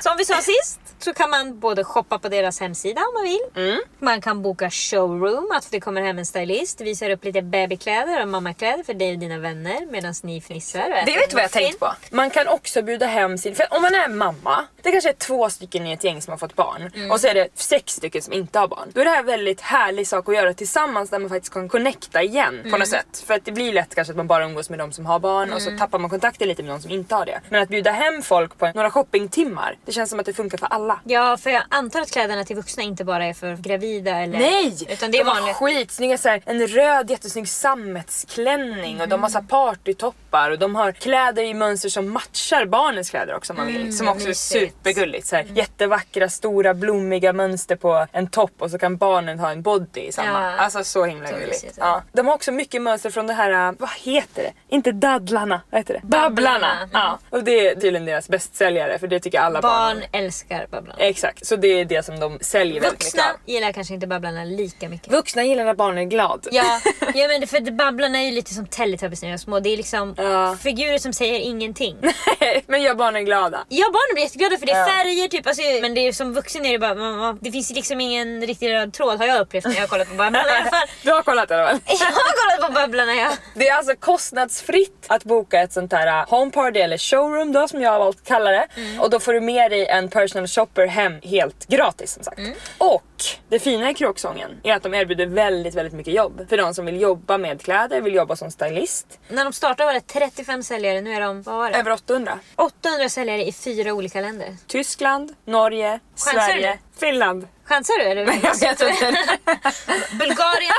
Som vi sa sist så kan man både shoppa på deras hemsida om man vill. Mm. Man kan boka showroom, att det kommer hem en stylist, visar upp lite babykläder och mammakläder för dig och dina vänner medan ni fnissar. Det vet du vad jag tänkt på? Man kan också bjuda hem sin... För om man är mamma, det kanske är två stycken i ett gäng som har fått barn Mm. och så är det sex stycken som inte har barn. Då är det här en väldigt härlig sak att göra tillsammans där man faktiskt kan connecta igen på Mm. något sätt. För att det blir lätt kanske att man bara umgås med de som har barn och Mm. så tappar man kontakten lite med de som inte har det. Men att bjuda hem folk på några shoppingtimmar, det känns som att det funkar för alla. Ja, för jag antar att kläderna till vuxna inte bara är för gravida eller... Nej! Utan det är de har vanligt. skitsnygga så här, en röd jättesnygg sammetsklänning och de har så Mm. här partytoppar och de har kläder i mönster som matchar barnens kläder också om man vill. som också är Mm, supergulligt. Så här, Jättevackra stora blommiga mönster på en topp och så kan barnen ha en body i samma. Ja. Alltså så himla Så gulligt. mysigt, ja. Ja. De har också mycket mönster från det här, äh, vad heter det? Inte dadlarna, vad heter det? Babblarna. Ja. Och det är tydligen deras bästsäljare för det tycker alla barn. Barn älskar babblarna. Babblarna. Exakt, så det är det som de säljer väldigt Vuxna mycket av. gillar kanske inte Babblarna lika mycket. Vuxna gillar när barnen är glad. Ja, ja men för Babblarna är ju lite som Teletubbies när de är små. Det är liksom Ja. figurer som säger ingenting. Men gör barnen glada. Ja barnen blir jätteglada för det är Ja. färger typ. Alltså, men det är som vuxen är det bara, det finns liksom ingen riktig röd tråd har jag upplevt när jag har kollat på Babblarna i alla fall. Du har kollat det väl? Jag har kollat på Babblarna ja. Det är alltså kostnadsfritt att boka ett sånt här uh, home party eller showroom då som jag har valt att kalla det. Och då får du med dig en personal shopper hem helt gratis som sagt. Och det fina i kråksången är att de erbjuder väldigt, väldigt mycket jobb. För de som vill jobba med kläder, vill jobba som stylist. När de startade var det 35 säljare, nu är de, vad var det? Över 800. 800 säljare i fyra olika länder. Tyskland, Norge, Chansar Sverige, Finland. Chansar du eller? Jag vet inte. Bulgarien,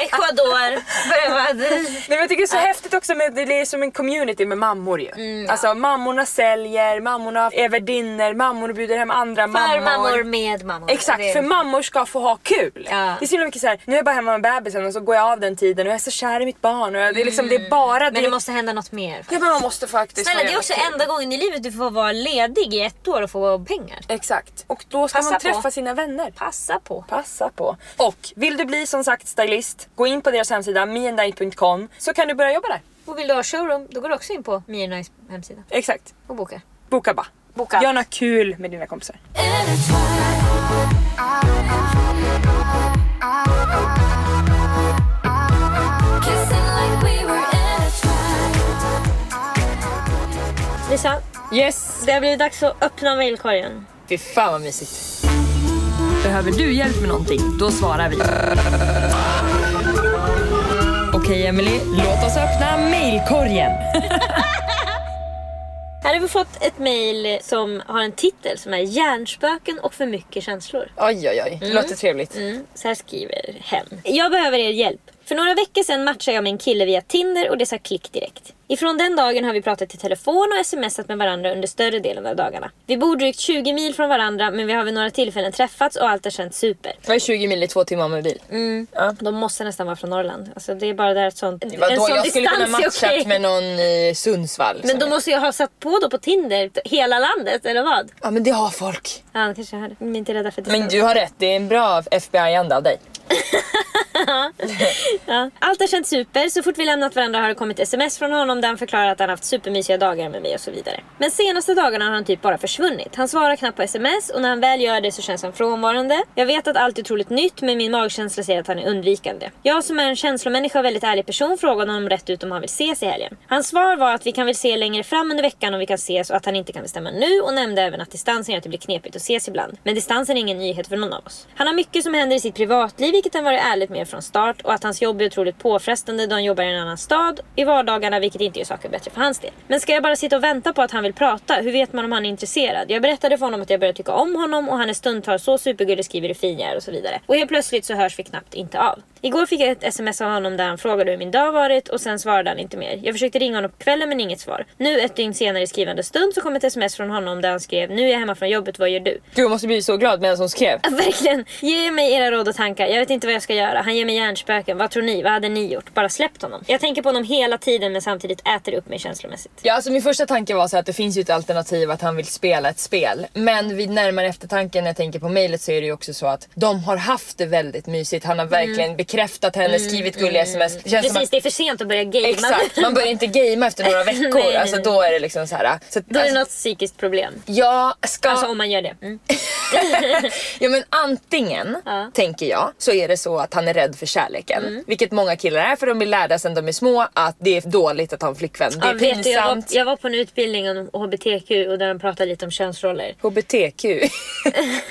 Ecuador, Nej, men jag tycker det är så häftigt också med det är som en community med mammor ju. Mm, Alltså mammorna säljer, mammorna är värdinnor, mammor bjuder hem andra För mammor. mammor med mammor. Exakt, Det för mammor ska få ha kul. Ja. Det är så himla mycket så här, nu är jag bara hemma med bebisen och så går jag av den tiden och jag är så kär i mitt barn. Och jag, det, är liksom, det är bara Men det måste hända något mer. Ja men man måste faktiskt Snälla det är också enda gången i livet du får vara ledig i ett år och få pengar. Exakt. Och då ska Passa man. Träffa sina vänner. Passa på. Passa på. Och vill du bli som sagt stylist, gå in på deras hemsida meandnight.com så kan du börja jobba där. Och vill du ha showroom då går du också in på Nice hemsida Exakt. och bokar. Boka bara. Boka. Gör något kul med dina kompisar. Lisa, Yes! det har blivit dags att öppna mailkorgen. Fy fan vad mysigt. Behöver du hjälp med någonting? Då svarar vi. Okej Emily, låt oss öppna mailkorgen. Här har vi fått ett mail som har en titel som är Hjärnspöken och för mycket känslor. Oj oj oj, det låter trevligt. Mm, så här skriver hen. Jag behöver er hjälp. För några veckor sedan matchade jag med en kille via Tinder och det sa klick direkt. Ifrån den dagen har vi pratat i telefon och smsat med varandra under större delen av dagarna. Vi bor drygt 20 mil från varandra men vi har vid några tillfällen träffats och allt har känts super. Vad är 20 mil i två timmar med bil? Ja. De måste nästan vara från Norrland. Alltså det är bara där ett sånt... en Vadå, sån jag skulle kunna distans är matcha okej. med någon i Sundsvall. Men då är- måste jag ha satt på då på Tinder hela landet eller vad? Ja men det har folk. Ja, kanske hade. Men inte rädda för Men distans. du har rätt, det är en bra FBI-anda av dig. Ja. Allt har känts super. Så fort vi lämnat varandra har det kommit sms från honom där han förklarar att han haft supermysiga dagar med mig och så vidare. Men senaste dagarna har han typ bara försvunnit. Han svarar knappt på sms och när han väl gör det så känns han frånvarande. Jag vet att allt är otroligt nytt men min magkänsla säger att han är undvikande. Jag som är en känslomänniska och väldigt ärlig person frågade honom rätt ut om han vill ses i helgen. Hans svar var att vi kan väl se längre fram under veckan om vi kan ses och att han inte kan bestämma nu och nämnde även att distansen gör att det blir knepigt att ses ibland. Men distansen är ingen nyhet för någon av oss. Han har mycket som händer i sitt privatliv vilket han varit ärligt med från start och att hans jobb är otroligt påfrestande då han jobbar i en annan stad i vardagarna vilket inte gör saken bättre för hans del. Men ska jag bara sitta och vänta på att han vill prata? Hur vet man om han är intresserad? Jag berättade för honom att jag börjar tycka om honom och han är stundtals så supergullig, skriver hur fin jag är och så vidare. Och helt plötsligt så hörs vi knappt inte av. Igår fick jag ett sms av honom där han frågade hur min dag varit och sen svarade han inte mer. Jag försökte ringa honom på kvällen men inget svar. Nu ett dygn senare i skrivande stund så kom ett sms från honom där han skrev Nu är jag hemma från jobbet, vad gör du? Gud jag måste bli så glad medan hon skrev. Ja, Verkligen! Ge mig era råd och tankar. Jag vet inte vad jag ska göra. Han ger mig hjärnspöken. Vad tror ni? Vad hade ni gjort? Bara släppt honom. Jag tänker på honom hela tiden men samtidigt äter det upp mig känslomässigt. Ja, alltså min första tanke var så att det finns ju ett alternativ att han vill spela ett spel. Men vid närmare eftertanke när jag tänker på mejlet så är det ju också så att de har haft det väldigt mysigt. Han har verkligen bekräftat henne, skrivit gulliga sms. Det Precis, att, det är för sent att börja gamea. Exakt, man börjar inte gamea efter några veckor. Nej, Alltså nej. då är det liksom så här. Så att, Då är det alltså, något psykiskt problem. Jag ska... Alltså om man gör det. Mm. ja men antingen, Ja. Mm. tänker jag, så är det så att han är rädd för kärleken. Vilket många killar är för de blir lärda sedan de är små att det är dåligt att ha en flickvän. Det är Ja, vet du, jag, var, pinsamt. jag var på en utbildning om HBTQ och där de pratade lite om könsroller. HBTQ.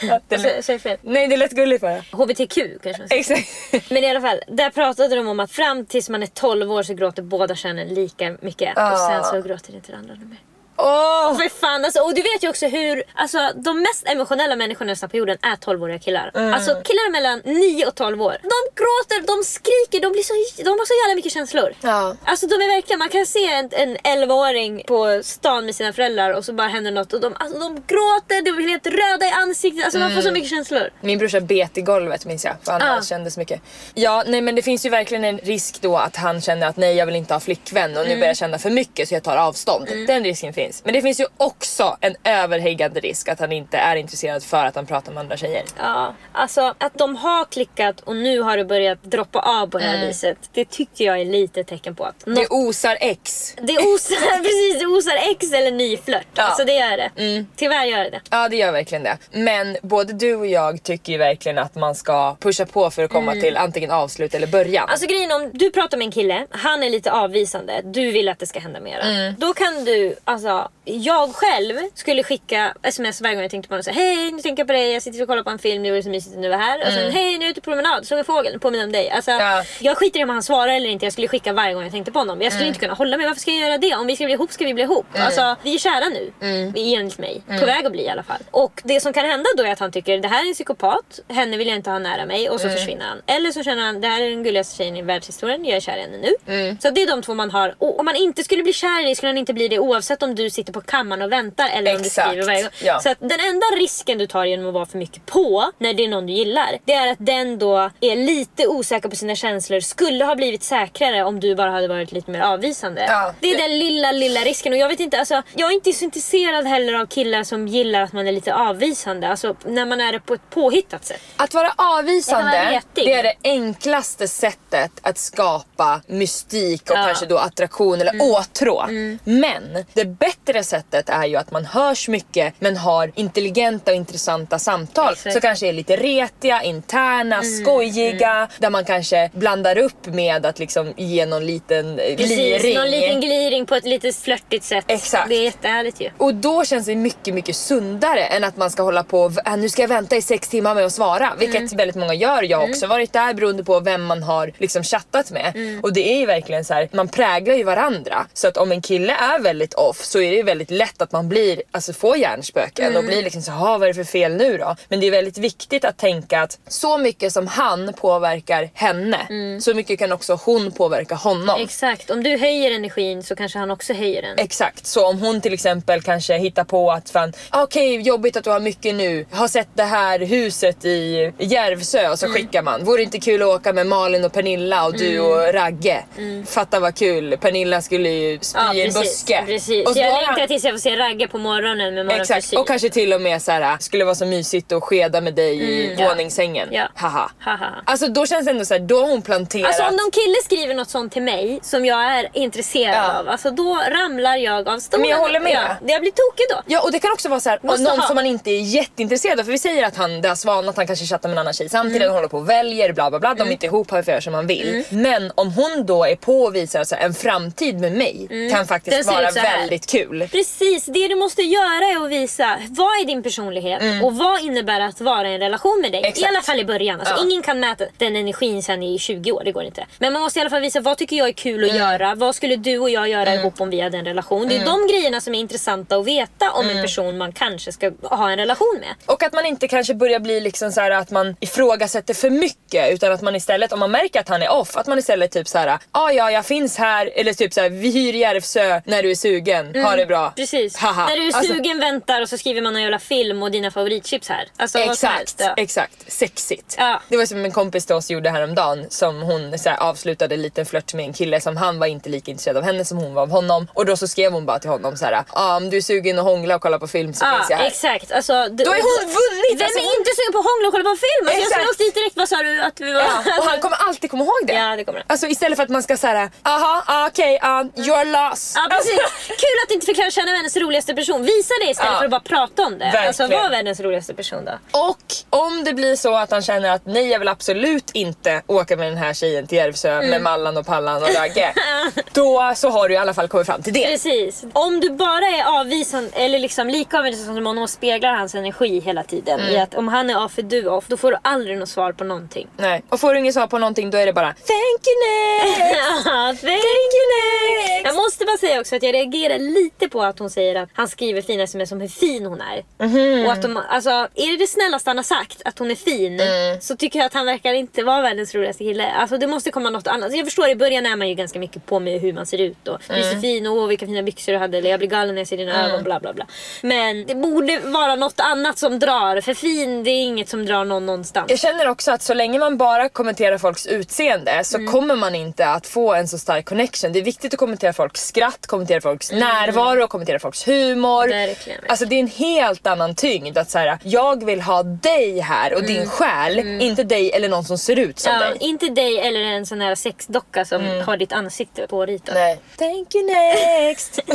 Ja, säg fel. Nej det lät gulligt bara. HBTQ kanske man. Exakt. Men i alla fall, där pratade de om att fram tills man är 12 år så gråter båda könen lika mycket. Och sen så gråter inte det andra mer. Åh! För fan alltså, och du vet ju också hur alltså, de mest emotionella människorna nästan på jorden är 12-åriga killar. Alltså killar mellan 9 och 12 år. De gråter, de skriker, de, blir så, de har så jävla mycket känslor. Ja. Alltså de är verkligen, man kan se en, en 11-åring på stan med sina föräldrar och så bara händer något och de, alltså, de gråter, de blir helt röda i ansiktet, alltså man får så mycket känslor. Min brorsa bet i golvet minns jag för han Ah. kände så mycket. Ja nej men det finns ju verkligen en risk då att han känner att nej jag vill inte ha flickvän och nu börjar jag känna för mycket så jag tar avstånd. Den risken finns. Finns. Men det finns ju också en överhängande risk att han inte är intresserad för att han pratar med andra tjejer. Ja, alltså att de har klickat och nu har det börjat droppa av på det här viset. Det tycker jag är lite tecken på att Mm. Det något, osar ex. det osar, precis, det osar ex eller ny flört. Ja. Alltså det gör det. Tyvärr gör det det. Ja det gör verkligen det. Men både du och jag tycker ju verkligen att man ska pusha på för att komma till antingen avslut eller början. Alltså grejen om du pratar med en kille, han är lite avvisande, du vill att det ska hända mera. Mm. Då kan du, alltså jag själv skulle skicka sms varje gång jag tänkte på något. Så, Hej nu tänker jag på dig, jag sitter och kollar på en film, det vore så mysigt du var här. Och sen hej nu är jag ute på promenad, såg en fågel, påminner om dig. Alltså, Mm. Ja. Jag skiter i om han svarar eller inte, jag skulle skicka varje gång jag tänkte på honom. Jag Mm. skulle inte kunna hålla mig, varför ska jag göra det? Om vi ska bli ihop ska vi bli ihop. Alltså, vi är kära nu, Mm. enligt mig. På väg att bli i alla fall. Och det som kan hända då är att han tycker det här är en psykopat, henne vill jag inte ha nära mig och så Mm. försvinner han. Eller så känner han det här är den gulligaste tjejen i världshistorien, jag är kär i henne nu. Mm. Så det är de två man har. Och om man inte skulle bli kär i skulle han inte bli det oavsett om du sitter på kammaren och väntar eller om du skriver varje gång. ja. Så att den enda risken du tar genom att vara för mycket på när det är någon du gillar, det är att den då är lite osäker på sina känslor, skulle ha blivit säkrare om du bara hade varit lite mer avvisande. Ja. Det är den lilla, lilla risken. Och jag vet inte, alltså, jag är inte så intresserad heller av killar som gillar att man är lite avvisande. Alltså när man är det på ett påhittat sätt. Att vara avvisande, det är det enklaste sättet att skapa mystik och Ja. Mm. kanske då attraktion eller åtrå. Men det bättre sättet är ju att man hörs mycket men har intelligenta och intressanta samtal. Exakt. Så kanske är lite retiga, interna, Mm. skojiga. Där man kanske blandar upp med att liksom ge någon liten eh, Precis, gliring. någon liten gliring på ett lite flörtigt sätt. Exakt. Det är jättehärligt ju. Och då känns det mycket, mycket sundare än att man ska hålla på och äh, nu ska jag vänta i sex timmar med att svara. Vilket Mm. väldigt många gör. Jag har också varit där beroende på vem man har liksom chattat med. Mm. Och det är ju verkligen så här, man präglar ju varandra. Så att om en kille är väldigt off så är det ju väldigt lätt att man blir, alltså får hjärnspöken Mm. och blir liksom så "Ha, vad är det för fel nu då? Men det är väldigt viktigt att tänka att så mycket som han påverkar henne, Mm. så mycket kan också hon påverka honom. Exakt, om du höjer energin så kanske han också höjer den. Exakt, så om hon till exempel kanske hittar på att fan, ah, okej jobbigt att du har mycket nu, har sett det här huset i Järvsö och så Mm. skickar man. Vore det inte kul att åka med Malin och Pernilla och du och Ragge? Fatta vad kul, Pernilla skulle ju spy Mm. Ja, i en buske. precis. Och så Jag har längtar tills jag får se Ragge på morgonen med Exakt, morgonfrisyr. och kanske till och med så här, skulle vara så mysigt att skeda med dig i Mm, våningssängen. Ja. Haha. Haha. Alltså då känns det ändå så här, då har hon planterat. Alltså om någon kille skriver något sånt till mig som jag är intresserad Ja. av, alltså då ramlar jag av stolen. Men jag håller med. Ja, jag blir tokig då. Ja och det kan också vara så här, Måste någon ha. som man inte är jätteintresserad av. För vi säger att han, det har svalnat, han kanske chattar med en annan tjej samtidigt, Mm. håller på och väljer, bla bla bla. De är inte ihop, han får göra som han vill. Men om hon då är på och visar så här, en framtid med mig kan Mm. Den faktiskt vara väldigt kul. Precis, det du måste göra är att visa vad är din personlighet och vad innebär att vara i en relation med dig. Mm. Exakt. I alla fall i början. Alltså, Ja. Ingen kan mäta den energin sen i 20 år, det går inte. Men man måste i alla fall visa vad tycker jag är kul Mm. att göra. Vad skulle du och jag göra ihop om vi hade en relation. Det är de grejerna som är intressanta att veta om Mm. en person man kanske ska ha en relation med. Och att man inte kanske börjar bli liksom så här att man ifrågasätter för mycket utan att man istället, om man märker att han är off, att man istället typ så här, ah, ja jag finns här eller typ så här, vi hyr Järvsö när du är sugen, ha det bra. Precis. Haha. När du är Alltså- sugen väntar och så skriver man en jävla film och dina favoritchips här. Alltså som helst. Exakt, Ja. exakt. Sexigt. Ja. Det var som en kompis till oss gjorde häromdagen som hon så här, avslutade en liten flört med en kille som han var inte lika intresserad av henne som hon var av honom. Och då så skrev hon bara till honom så här, ah, om du är sugen att hångla och kolla på film så finns jag Ja, här. exakt. Alltså, d- Då är hon vunnit! Vem Alltså, är hon- inte sugen på att hångla och kolla på film? Alltså, jag Exakt. skulle åkt dit direkt. Vad sa du att vi var? Ja, och han kommer alltid komma ihåg det. Ja, det kommer. Alltså istället för att man ska säga aha, ah, okej, ah, you're lost. Ja, precis. Kul att du inte fick lära känna världens roligaste person. Visa det istället Ja. för att bara prata om det. Alltså Verkligen. var världens roligaste person då. Och om det blir så att han känner att nej jag vill absolut inte åka med den här tjejen till Järvsö Mm. med Mallan och Pallan och Ragge. då så har du i alla fall kommit fram till det. Precis. Om du bara är avvisande eller liksom lika avvisande som honom och speglar hans energi hela tiden. Mm. I att om han är off är du off, då får du aldrig något svar på någonting. Nej. Och får du inget svar på någonting då är det bara Thank you next! Thank you next! Jag måste bara säga också att jag reagerar lite på att hon säger att han skriver fina sms om hur fin hon är. Mhm. Och att de, alltså, är det det snällaste han har sagt, att hon är fin, Mm. så tycker jag att han verkar inte vara världens roligaste kille. Alltså, det måste komma något annat. Jag förstår i början är man ju ganska mycket på med hur man ser ut. Och, Du är Mm. så fin och vilka fina byxor du hade. Eller jag blir galen när jag ser dina ögon. Bla bla bla. Men det borde vara något annat som drar. För fin, det är inget som drar någon någonstans. Jag känner också att så länge man bara kommenterar folks utseende så Mm. kommer man inte att få en så stark connection. Det är viktigt att kommentera folks skratt, kommentera folks Mm. närvaro, närvaro, kommentera folks humor. Verkligen, Alltså det är en helt annan tyngd att säga jag vill ha dig här och din själ, inte dig eller någon som ser ut som Mm. Ja, dig. inte dig eller en sån här sexdocka som har ditt ansikte påritat. Nej. Thank you next.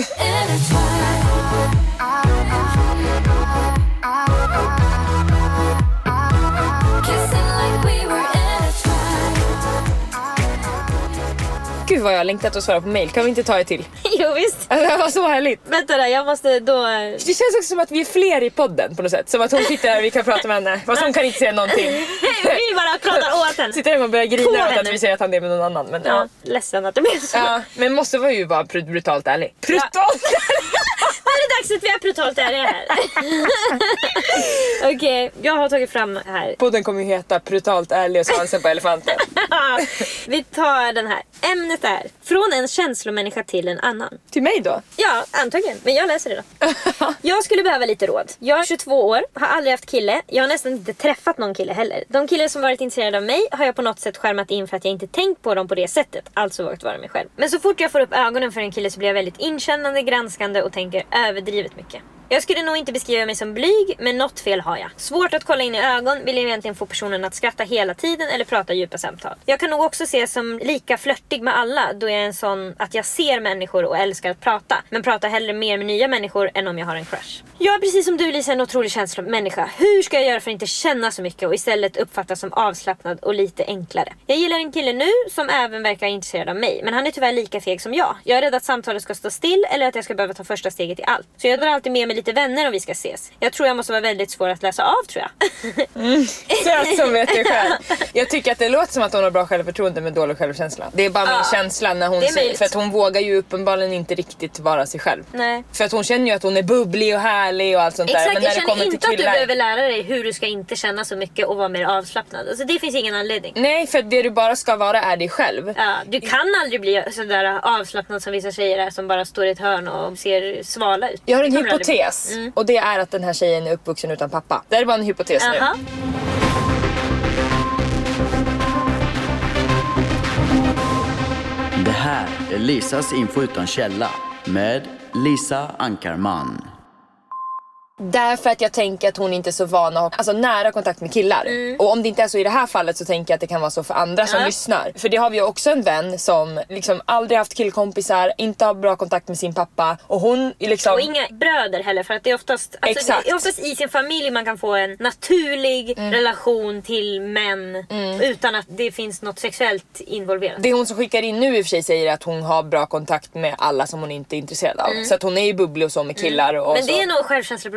Gud vad jag har längtat att svara på mail. Kan vi inte ta ett till? jo visst. Alltså, det var så härligt. Vänta där, jag måste då... Det känns också som att vi är fler i podden på något sätt. Som att hon sitter här och vi kan prata med henne. Fast hon kan inte säga någonting. Vi bara pratar åt henne. Sitter hemma och börjar grina åt att vi säger att han är med någon annan. Men, Ja, ja. ledsen att det blev så. Ja, men måste vara ju vara brut- brutalt ärlig. Brutalt Nu är det dags att vi är brutalt ärliga här. Okej, jag har tagit fram här. Podden kommer ju heta brutalt ärlig och svansen på elefanten. vi tar den här. Ämnet är Från en känslomänniska till en annan. Till mig då? Ja, antagligen. Men jag läser det då. Jag skulle behöva lite råd. Jag är 22 år, har aldrig haft kille. Jag har nästan inte träffat någon kille heller. De killar som varit intresserade av mig har jag på något sätt skärmat in för att jag inte tänkt på dem på det sättet. Alltså vågat vara mig själv. Men så fort jag får upp ögonen för en kille så blir jag väldigt inkännande, granskande och tänker överdrivet mycket. Jag skulle nog inte beskriva mig som blyg, men något fel har jag. Svårt att kolla in i ögon, vill egentligen få personen att skratta hela tiden eller prata djupa samtal. Jag kan nog också ses som lika flörtig med alla då jag är en sån att jag ser människor och älskar att prata. Men pratar hellre mer med nya människor än om jag har en crush. Jag är precis som du Lisa en otrolig känslomänniska. Hur ska jag göra för att inte känna så mycket och istället uppfattas som avslappnad och lite enklare? Jag gillar en kille nu som även verkar intresserad av mig, men han är tyvärr lika feg som jag. Jag är rädd att samtalet ska stå still eller att jag ska behöva ta första steget i allt. Så jag drar alltid med mig lite vänner om vi ska ses. Jag tror jag måste vara väldigt svår att läsa av tror jag. Söt som vet det själv. Jag tycker att det låter som att hon har bra självförtroende med dålig självkänsla. Det är bara min Ja, känsla när hon det säger, för att hon vågar ju uppenbarligen inte riktigt vara sig själv. Nej. För att hon känner ju att hon är bubblig och härlig och allt sånt där. Exakt, Men jag när det känner kommer inte till att du killar. behöver lära dig hur du ska inte känna så mycket och vara mer avslappnad. Alltså det finns ingen anledning. Nej, för det du bara ska vara är dig själv. Ja, du kan aldrig bli sådär avslappnad som vissa tjejer är som bara står i ett hörn och ser svala ut. Jag har en Det hypotes och det är att den här tjejen är uppvuxen utan pappa. Det här är bara en hypotes nu. Jaha. Det här är Lisas info utan källa med Lisa Ankarman. Därför att jag tänker att hon inte är så van att ha alltså, nära kontakt med killar. Och om det inte är så i det här fallet så tänker jag att det kan vara så för andra som lyssnar. För det har vi ju också en vän som liksom aldrig haft killkompisar, inte har bra kontakt med sin pappa och hon är liksom... Och inga bröder heller för att det är oftast, alltså, Exakt. det är oftast i sin familj man kan få en naturlig relation till män utan att det finns något sexuellt involverat. Det hon som skickar in nu i och för sig säger att hon har bra kontakt med alla som hon inte är intresserad av. Så att hon är ju bubblig och så med killar och Men så. det är nog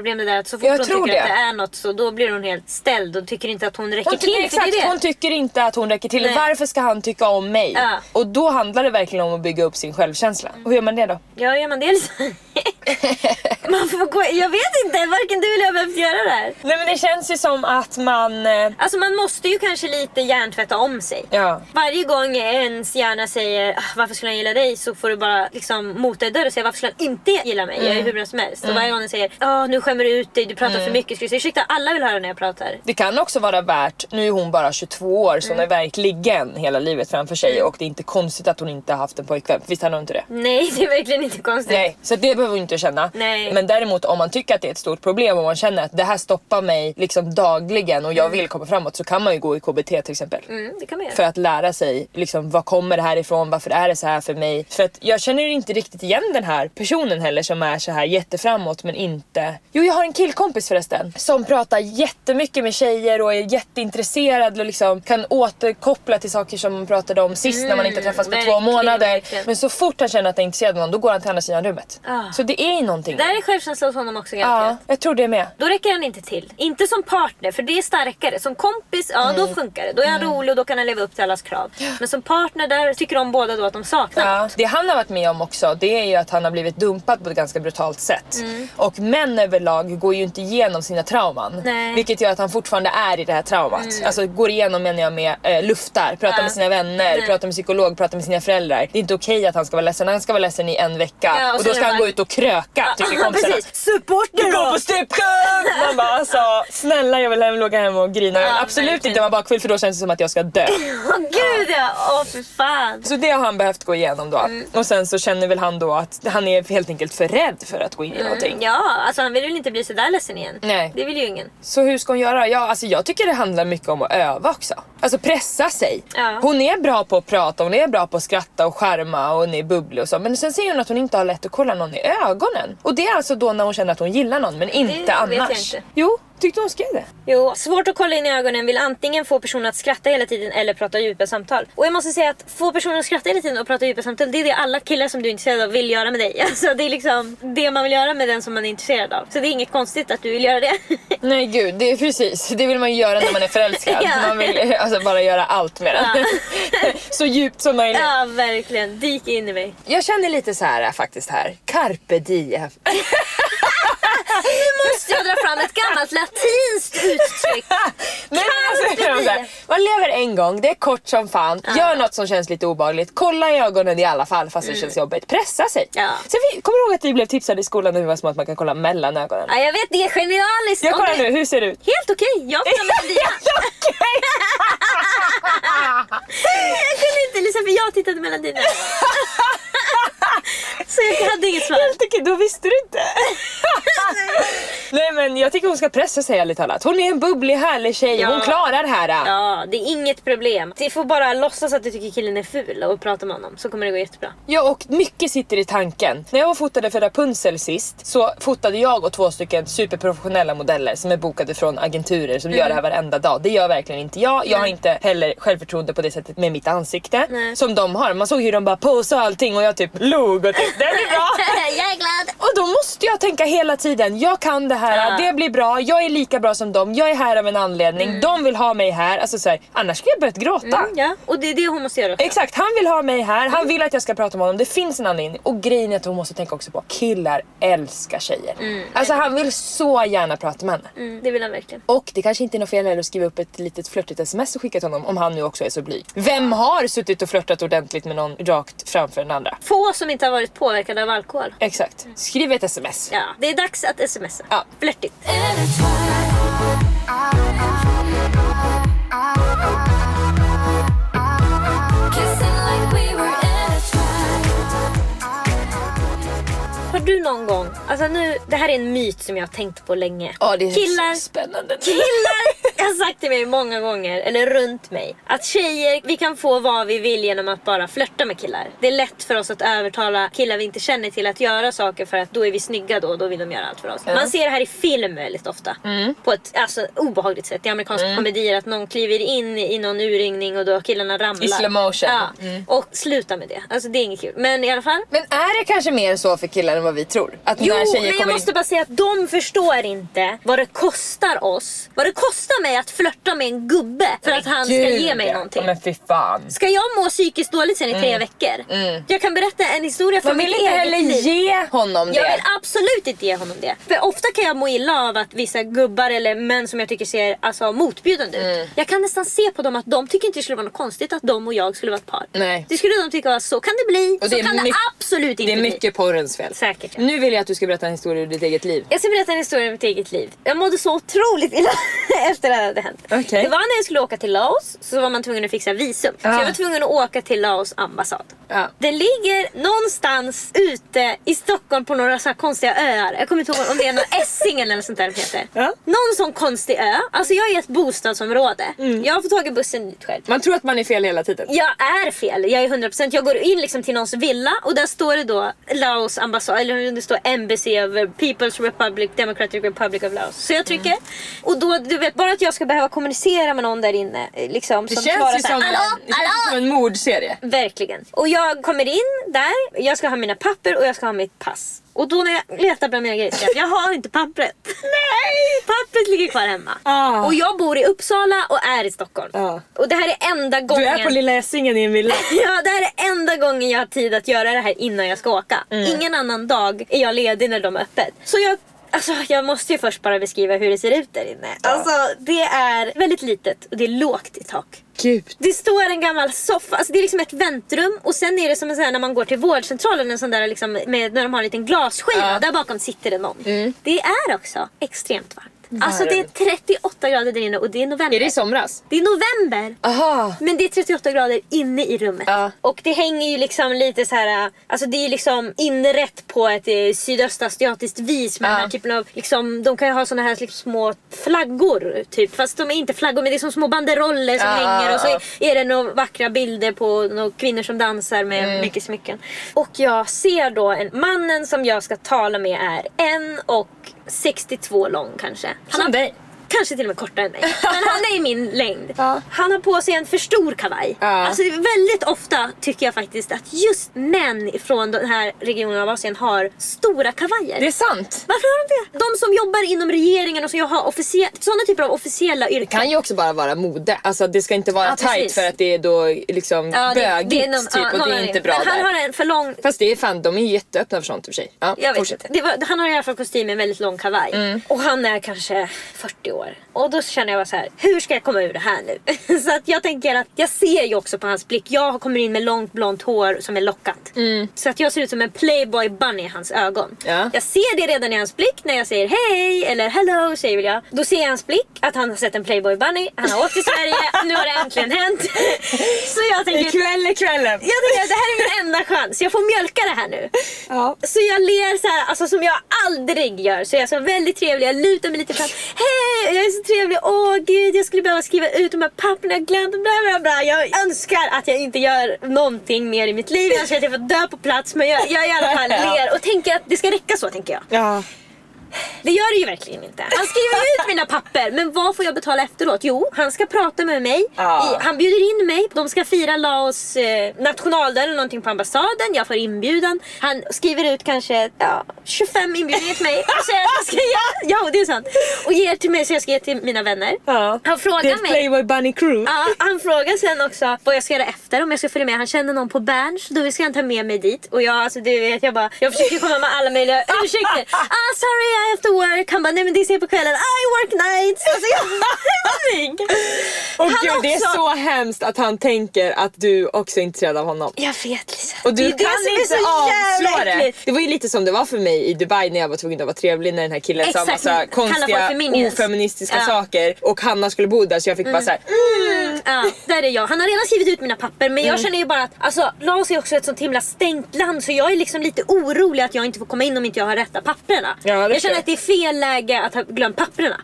självkänsloproblem det där att så fort Jag hon tror tycker att det. det är något så då blir hon helt ställd och tycker inte att hon räcker Hon, till. för exakt, det det. hon tycker inte att hon räcker till. Nej. Varför ska han tycka om mig? Ja. Och då handlar det verkligen om att bygga upp sin självkänsla. Och hur gör man det då? Ja, gör man det liksom? man får gå, jag vet inte, varken du eller jag behövt göra det här. Nej men det känns ju som att man... eh, Alltså man måste ju kanske lite hjärntvätta om sig. Ja. Varje gång ens hjärna säger "Ah, varför skulle han gilla dig så får du bara liksom mota i dörren och säga varför skulle han inte gilla mig? Jag är hur bra som helst. Och varje gång den säger "Ah, nu skämmer du ut dig, du pratar för mycket. Ska du säga ursäkta alla vill höra när jag pratar. Det kan också vara värt, nu är hon bara 22 år så hon har verkligen hela livet framför sig och det är inte konstigt att hon inte har haft en pojkvän. Visst har hon inte det? Nej det är verkligen inte konstigt. Nej, så det behöver hon inte känna. Nej. Men däremot om man tycker att det är ett stort problem och man känner att det här stoppar mig liksom dagligen och jag vill komma framåt så kan man ju gå i KBT till exempel. Mm, det kan man göra. För att lära sig liksom, vad kommer det här ifrån, varför är det så här för mig? För att jag känner inte riktigt igen den här personen heller som är så här jätteframåt men inte... Jo jag har en killkompis förresten som pratar jättemycket med tjejer och är jätteintresserad och liksom kan återkoppla till saker som man pratade om sist när man inte träffats på två månader. verkligen. Men så fort han känner att han är intresserad av någon då går han till andra sidan rummet. Ah. Så det är ju någonting. Där är självkänslan hos honom också Ja, garanterat. jag tror det med. Då räcker han inte till. Inte som partner för det är starkare. Som kompis, ja Mm. då funkar det. Då är han rolig och då kan han leva upp till allas krav. Men som partner där tycker de båda då att de saknar Ja, något. det han har varit med om också det är ju att han har blivit dumpad på ett ganska brutalt sätt. Och män överlag går ju inte igenom sina trauman. Nej. Vilket gör att han fortfarande är i det här traumat. Alltså går igenom menar jag med eh, luftar, pratar Ja. med sina vänner, Nej. pratar med psykolog, pratar med sina föräldrar. Det är inte okej att han ska vara ledsen, han ska vara ledsen i en vecka. Ja, och och då ska han bara- gå ut och kröka tycker kompisarna. Support nu Du går då! på strippklubb! Man bara alltså snälla jag vill hem, åka hem och grina. Ja, Absolut verkligen. inte vara bakfull för då känns det som att jag ska dö. Åh gud ja, åh för fan. Så det har han behövt gå igenom då. Mm. Och sen så känner väl han då att han är helt enkelt för rädd för att gå in i någonting. Ja, alltså han vill väl inte bli sådär ledsen igen. Nej. Det vill ju ingen. Så hur ska hon göra? Ja, alltså jag tycker det handlar mycket om att öva också. Alltså pressa sig. Ja. Hon är bra på att prata, hon är bra på att skratta och charma och hon är bubblig och så. Men sen säger hon att hon inte har lätt att kolla någon i ögonen. Och det är alltså då när hon känner att hon gillar någon men inte vet jag annars. inte. Jo, tyckte hon skrev det. Jo, svårt att kolla in i ögonen vill antingen få personen att skratta hela tiden eller prata djupa samtal. Och jag måste säga att få personen att skratta hela tiden och prata djupa samtal, det är det alla killar som du är intresserad av vill göra med dig. Alltså det är liksom det man vill göra med den som man är intresserad av. Så det är inget konstigt att du vill göra det. Nej gud, det är precis. Det vill man ju göra när man är förälskad. Ja. Man vill alltså bara göra allt med den. så djupt som möjligt. ja, verkligen. Dyk in i mig. Jag känner lite så här faktiskt här. Carpe diem. Måste jag dra fram ett gammalt latinskt uttryck? Nej, men alltså, här, man lever en gång, det är kort som fan. Gör något som känns lite obehagligt. Kolla i ögonen i alla fall fast det känns jobbigt. Pressa sig. Mm. Ja. Sen, vi, kommer du ihåg att vi blev tipsade i skolan när vi var små att man kan kolla mellan ögonen? Ja, jag vet, det är genialiskt. Jag kollar nu, hur ser det ut? Helt okej. Jag tar med dina. Jag kunde inte lyssna för jag tittade mellan dina. Så jag hade inget svar. Helt okej, då visste du inte. Nej men jag tycker hon ska pressa sig ärligt talat. Hon är en bubblig härlig tjej, Ja. hon klarar det här. Ja, det är inget problem. Du får bara låtsas att du tycker killen är ful och prata med honom så kommer det gå jättebra. Ja och mycket sitter i tanken. När jag fotade för Rapunzel sist så fotade jag och två stycken superprofessionella modeller som är bokade från agenturer som gör det här varenda dag. Det gör verkligen inte jag. Jag har inte heller självförtroende på det sättet med mitt ansikte Nej. som de har. Man såg hur de bara posade och allting och jag typ log och typ det blir bra. jag är glad. Och då måste jag tänka hela tiden, jag kan det här, Ja. det blir bra, jag är lika bra som dem, jag är här av en anledning, de vill ha mig här. Alltså så här, annars skulle jag börjat gråta. Mm, ja, och det är det hon måste göra också. Exakt, han vill ha mig här, han vill att jag ska prata med honom. Det finns en anledning. Och grejen är att hon måste tänka också på killar älskar tjejer. Alltså han vill så gärna prata med henne. Mm, det vill han verkligen. Och det kanske inte är något fel heller att skriva upp ett litet flörtigt sms och skicka till honom om han nu också är så blyg. Vem har suttit och flörtat ordentligt med någon rakt framför den andra? Få som inte har varit påverkade av alkohol. Exakt. Skriv ett sms. Ja, det är dags att smsa. Ja. Flörtigt. Har du någon gång, alltså nu, det här är en myt som jag har tänkt på länge. Ja, det är Killar spännande. Killar har sagt till mig många gånger, eller runt mig, att tjejer, vi kan få vad vi vill genom att bara flörta med killar. Det är lätt för oss att övertala killar vi inte känner till att göra saker för att då är vi snygga då och då vill de göra allt för oss. Man ser det här i film väldigt ofta. Mm. På ett alltså, obehagligt sätt. I amerikanska komedier att någon kliver in i någon urringning och då killarna ramlar. I slow motion. Ja. Mm. Och sluta med det. Alltså det är inget kul. Men i alla fall. Men är det kanske mer så för killar än vad vi tror? Att Jo, men jag måste in... bara säga att de förstår inte vad det kostar oss. Vad det kostar mig att flörta med en gubbe för att han ska Gud, ge mig ja. någonting. Men fy fan. Ska jag må psykiskt dåligt sen i tre veckor? Jag kan berätta en historia från Man vill mitt inte eget heller liv. ge honom Jag det. vill absolut inte ge honom det. För ofta kan jag må illa av att vissa gubbar eller män som jag tycker ser alltså, motbjudande ut. Mm. Jag kan nästan se på dem att de tycker inte det skulle vara något konstigt att de och jag skulle vara ett par. Nej. Det skulle de tycka var så kan det bli, Och så det är kan det mycket- absolut inte Det är bli. mycket porrens fel. Säkert. Ja. Nu vill jag att du ska berätta en historia ur ditt eget liv. Jag ska berätta en historia om mitt eget liv. Jag mådde så otroligt illa efter det här hade hänt. Okej. Det var när jag skulle åka till Laos så var man tvungen att fixa visum. Så Ah. jag var tvungen att åka till Laos ambassad. Ja. Den ligger någonstans ute i Stockholm på några så här konstiga öar. Jag kommer inte ihåg om det är någon Essingen eller sånt där de heter. Ja. Någon sån konstig ö. Alltså jag är i ett bostadsområde. Mm. Jag tag i bussen dit själv. Man tror att man är fel hela tiden. Jag är fel, jag är 100%. Jag går in liksom till någons villa och där står det då Laos ambassad, eller det står Embassy of People's Republic, Democratic Republic of Laos. Så jag trycker och då, du vet bara att jag ska behöva kommunicera med någon där inne. Liksom, Det som känns svarar ju som, Hallå? det Hallå? som en mordserie. Verkligen. Och jag kommer in där, jag ska ha mina papper och jag ska ha mitt pass. Och då när jag letar bland mina grejer ser jag jag har inte pappret. Nej! Pappret ligger kvar hemma. Ah. Och jag bor i Uppsala och är i Stockholm. Ja. Och det här är enda gången... Du är på Lilla Essingen i en villa. Ja, det här är enda gången jag har tid att göra det här innan jag ska åka. Mm. Ingen annan dag är jag ledig när de är öppet. Så jag, alltså, jag måste ju först bara beskriva hur det ser ut där inne. Alltså, det är väldigt litet och det är lågt i tak. Gud. Det står en gammal soffa, alltså det är liksom ett väntrum och sen är det som en sån här när man går till vårdcentralen en sån där liksom med, när de har en liten glasskiva. Ja. Mm. Där bakom sitter det någon. Det är också extremt varmt. Alltså det är 38 grader där inne och det är november. Är det i somras? Det är november. Aha. Men det är 38 grader inne i rummet. Ja. Och det hänger ju liksom lite så här, alltså det är liksom inrätt på ett eh, sydöstasiatiskt vis med Ja. den här typen av, liksom, de kan ju ha såna här liksom, små flaggor typ. Fast de är inte flaggor men det är som små banderoller som Ja, hänger och så ja. är det några vackra bilder på några kvinnor som dansar med Mm. mycket smycken. Och jag ser då en mannen som jag ska tala med är en och 62 lång kanske. Han Som har dig. Kanske till och med kortare än mig. Men han är i min längd. Ja. Han har på sig en för stor kavaj. Ja. Alltså väldigt ofta tycker jag faktiskt att just män från den här regionen av Asien har stora kavajer. Det är sant. Varför har de det? De som jobbar inom regeringen och som har officie- sådana typer av officiella yrken. Det kan ju också bara vara mode. Alltså det ska inte vara Ja, tight precis. för att det är då liksom Ja, det- bögigt det är någon- typ ja, och det är inte bra Men han där. har en för lång Fast det är fan, de är jätteöppna för sånt i och för sig. Ja, Jag vet fortsätt. Det var, han har i alla fall kostym med en väldigt lång kavaj. Mm. Och han är kanske 40 år år. Och då känner jag bara så här, hur ska jag komma ur det här nu? så att jag tänker att jag ser ju också på hans blick. Jag kommer in med långt blont hår som är lockat. Så att jag ser ut som en playboy bunny i hans ögon. Mm. Ja. Jag ser det redan i hans blick när jag säger hej eller hello säger väl jag. Då ser jag hans blick att han har sett en playboy bunny. Han har åkt till Sverige, nu har det äntligen hänt. så jag tänker Ikväll är kvällen. jag tänker att det här är min enda chans. Jag får mjölka det här nu. Ja. Så jag ler så här, alltså som jag aldrig gör. Så jag är så väldigt trevlig. Jag lutar mig lite fram. Hej, jag är så trevlig. Åh gud, jag skulle behöva skriva ut de här papperna. Jag glömde bla bla bla. Jag önskar att jag inte gör någonting mer i mitt liv. Jag önskar att jag får dö på plats. Men jag, jag i alla fall ler och tänker att det ska räcka så tänker jag. Ja. Det gör det ju verkligen inte. Han skriver ut mina papper, men vad får jag betala efteråt? Jo, han ska prata med mig. Ja. I, han bjuder in mig. De ska fira Laos eh, nationaldag eller någonting på ambassaden. Jag får inbjudan. Han skriver ut kanske ja, 25 inbjudningar till mig och säger att jag ska ge, ja, det är sant. Och ger till mig så jag ska ge till mina vänner. Ja. Han frågar mig. Playboy Bunny crew. Ja, han frågar sen också vad jag ska göra efter, om jag ska följa med. Han känner någon på Berns, då ska han ta med mig dit. Och jag, alltså, du vet, jag, bara, jag försöker komma med alla möjliga ursäkter. Ah, sorry Have to work. Han bara, nej men det ser jag på kvällen. I work nights. Alltså jag. Och gud, det är så hemskt att han tänker att du också är intresserad av honom. Jag vet Lisa. Och du det är det kan som är inte så jävla avslå det. äckligt. Det var ju lite som det var för mig i Dubai när jag var tvungen att vara trevlig när den här killen sa Exakt. massa Kalla folk konstiga för minions. ofeministiska Ja. saker och Hanna skulle bo där så jag fick bara såhär Mm, ja, där är jag. Han har redan skrivit ut mina papper men jag känner ju bara att alltså, Laos är också ett sånt himla stängt land så jag är liksom lite orolig att jag inte får komma in om inte jag har rätta papperna. Ja, det jag känner att det är fel läge att ha glömt papperna.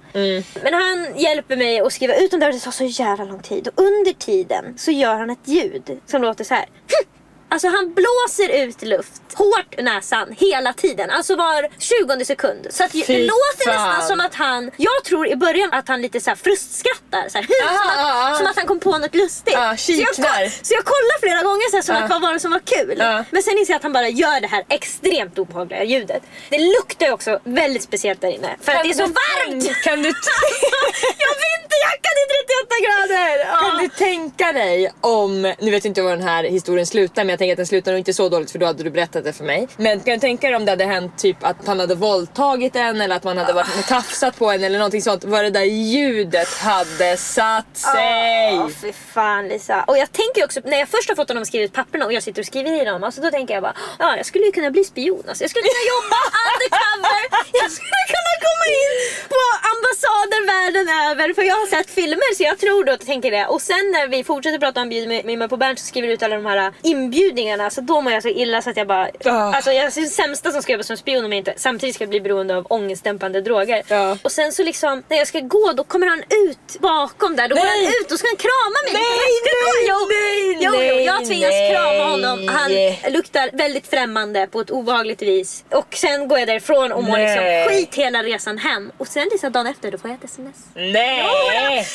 Men han hjälper mig att skriva ut dem där och det tar så jävla lång tid. Och under tiden så gör han ett ljud som låter så här. Alltså han blåser ut luft hårt ur näsan hela tiden. Alltså var 20 sekund. Så att det låter fan. nästan som att han, jag tror i början att han lite så här frustskrattar. Så, här, som, Ah, att, ah, ah. som att han kom på något lustigt. Ah, så, jag, så jag kollar flera gånger så här, som Ah. att vad var det som var kul. Ah. Men sen inser jag att han bara gör det här extremt obehagliga ljudet. Det luktar ju också väldigt speciellt där inne. För att det är så varmt! Kan du, jag har vinterjacka, det är 38 grader! Kan du tänka dig om, nu vet jag inte var den här historien slutar men jag tänker att den slutar nog inte så dåligt för då hade du berättat det för mig. Men kan du tänka dig om det hade hänt typ att han hade våldtagit en eller att man hade varit tafsat på en eller någonting sånt. Vad det där ljudet hade satt sig. Ja, fy fan Lisa. Och jag tänker också, när jag först har fått honom att skriva ut papperna och jag sitter och skriver i dem, alltså då tänker jag bara, ja jag skulle ju kunna bli spion. Alltså, jag skulle kunna jobba undercover. Jag skulle kunna komma in på ambassader över. För jag har sett filmer så jag tror då att jag tänker det. Och sen när vi fortsätter prata om bjud med mig på Bernt så skriver du ut alla de här inbjudningarna. Så då mår jag så illa så att jag bara, Ah. alltså jag är det sämsta som ska jobba som spion om jag inte samtidigt ska bli beroende av ångestdämpande droger. Ja. Och sen så liksom, när jag ska gå då kommer han ut bakom där. Då går Nej. han ut och ska han krama mig. Nej, Jag ska gå. nej, jo, nej, jo, jo, jag nej, tvingas nej. krama honom. Han luktar väldigt främmande på ett obehagligt vis. Och sen går jag därifrån och mår liksom Nej. skit hela resan hem. Och sen liksom dagen efter då får jag ett sms. Nej!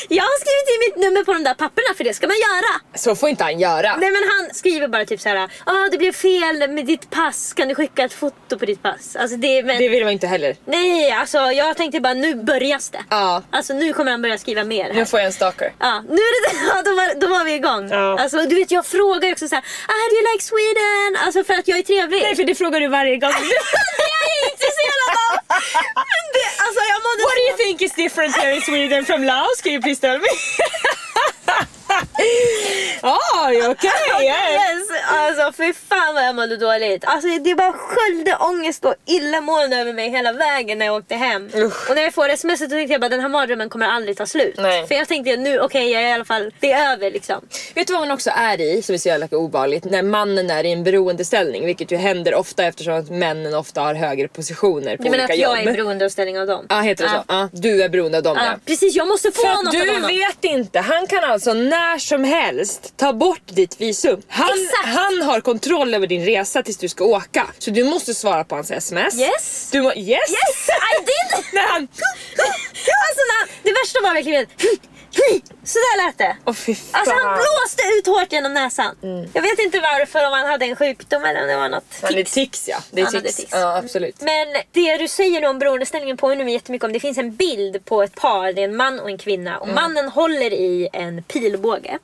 Jag har skrivit in mitt nummer på de där papperna för det ska man göra. Så får inte han göra. Nej men han skriver bara typ såhär, ah, det blev fel med ditt pass, kan du skicka ett foto på ditt pass? Alltså det, men, Det vill man inte heller. Nej alltså jag tänkte bara nu börjas det. Ja. Alltså nu kommer han börja skriva mer här. Nu får jag en stalker. Ja, nu är det, ja, då, var, då var vi igång. Ja. Alltså, du vet, jag frågar ju också såhär, ah, do you like Sweden? Alltså för att jag är trevlig. Nej för det frågar du varje gång. det är jag intresserad av. Men det, alltså jag mådde What do you så- think is different here in Sweden from Laos? Can you please tell me? oh, okay. Yeah. Yes, Alltså fy fan vad jag mådde dåligt. Alltså det bara sköljde ångest och illamående över mig hela vägen när jag åkte hem. Och när jag får sms så tänkte jag bara den här mardrömmen kommer aldrig ta slut. Nej. För jag tänkte nu okej jag är i alla fall, det är över liksom. Vet du vad man också är i som är så jävla obehagligt? När mannen är i en beroendeställning vilket ju händer ofta eftersom att männen ofta har högre positioner på Du menar olika att jobb. jag är i beroendeställning av dem? Ja heter det så? Ja, du är beroende av dem Ja, ja. Precis, jag måste få För något av du honom. vet inte, han kan alltså när som helst ta bort ditt visum. Han, Exakt. han har kontroll över din resa tills du ska åka. Så du måste svara på hans sms. Yes. Du må, yes! Yes, I did! När han... alltså, när, det värsta var verkligen Sådär lät det. Åh fy fan. Alltså han blåste ut hårt genom näsan. Jag vet inte varför, om han hade en sjukdom eller om det var något Han är tics. tics ja. Det är Han tics. tics. Ja absolut. Men det du säger nu om beroendeställningen påminner mig jättemycket om. Det finns en bild på ett par, det är en man och en kvinna. Och mannen håller i en pilbåge.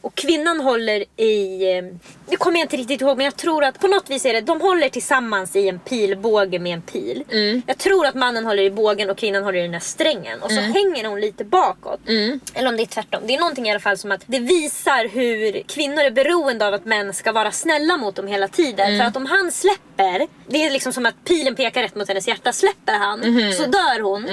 Och kvinnan håller i, eh, nu kommer jag inte riktigt ihåg men jag tror att på något vis är det, de håller tillsammans i en pilbåge med en pil. Jag tror att mannen håller i bågen och kvinnan håller i den här strängen. Och så hänger hon lite bakåt. Eller om det är tvärtom. Det är någonting i alla fall som att det visar hur kvinnor är beroende av att män ska vara snälla mot dem hela tiden. För att om han släpper, det är liksom som att pilen pekar rätt mot hennes hjärta. Släpper han så dör hon.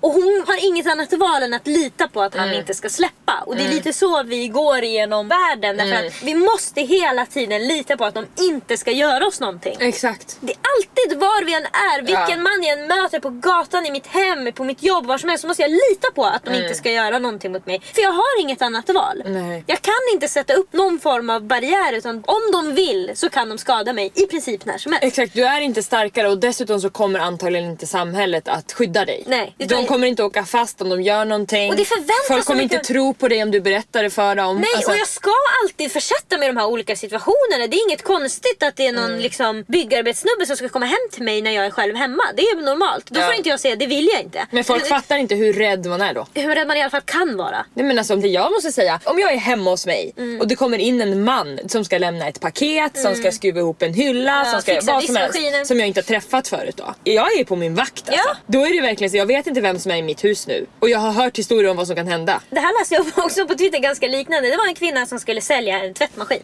Och hon har inget annat val än att lita på att han inte ska släppa. Och det är lite så vi går igenom världen. Därför att vi måste hela tiden lita på att de inte ska göra oss någonting. Exakt. Det är alltid var vi än är, vilken Ja. man jag än möter på gatan, i mitt hem, på mitt jobb, var som helst så måste jag lita på att de Mm. inte ska göra någonting mot mig. För jag har inget annat val. Nej. Jag kan inte sätta upp någon form av barriär utan om de vill så kan de skada mig i princip när som helst. Exakt, du är inte starkare och dessutom så kommer antagligen inte samhället att skydda dig. Nej, det de kommer inte åka fast om de gör någonting. Och det förväntas Folk kommer inte mycket- tro på dig om du berättar det för dem. Nej, Alltså, och jag ska alltid försätta mig i de här olika situationerna. Det är inget konstigt att det är Mm. någon liksom, byggarbetssnubbe som ska komma hem till mig när jag är själv hemma. Det är normalt. Då Ja. får inte jag säga det vill jag inte. Men folk fattar inte hur rädd man är då. Hur rädd man i alla fall kan vara. Nej men alltså om det jag måste säga, om jag är hemma hos mig Mm. och det kommer in en man som ska lämna ett paket, som ska skruva ihop en hylla, Ja, som ska vad som helst. Som jag inte har träffat förut då. Jag är på min vakt alltså. Ja. Då är det verkligen så, jag vet inte vem som är i mitt hus nu. Och jag har hört historier om vad som kan hända. Det här läste jag också på Twitter ganska liknande. Det var en kvinna som skulle sälja en tvättmaskin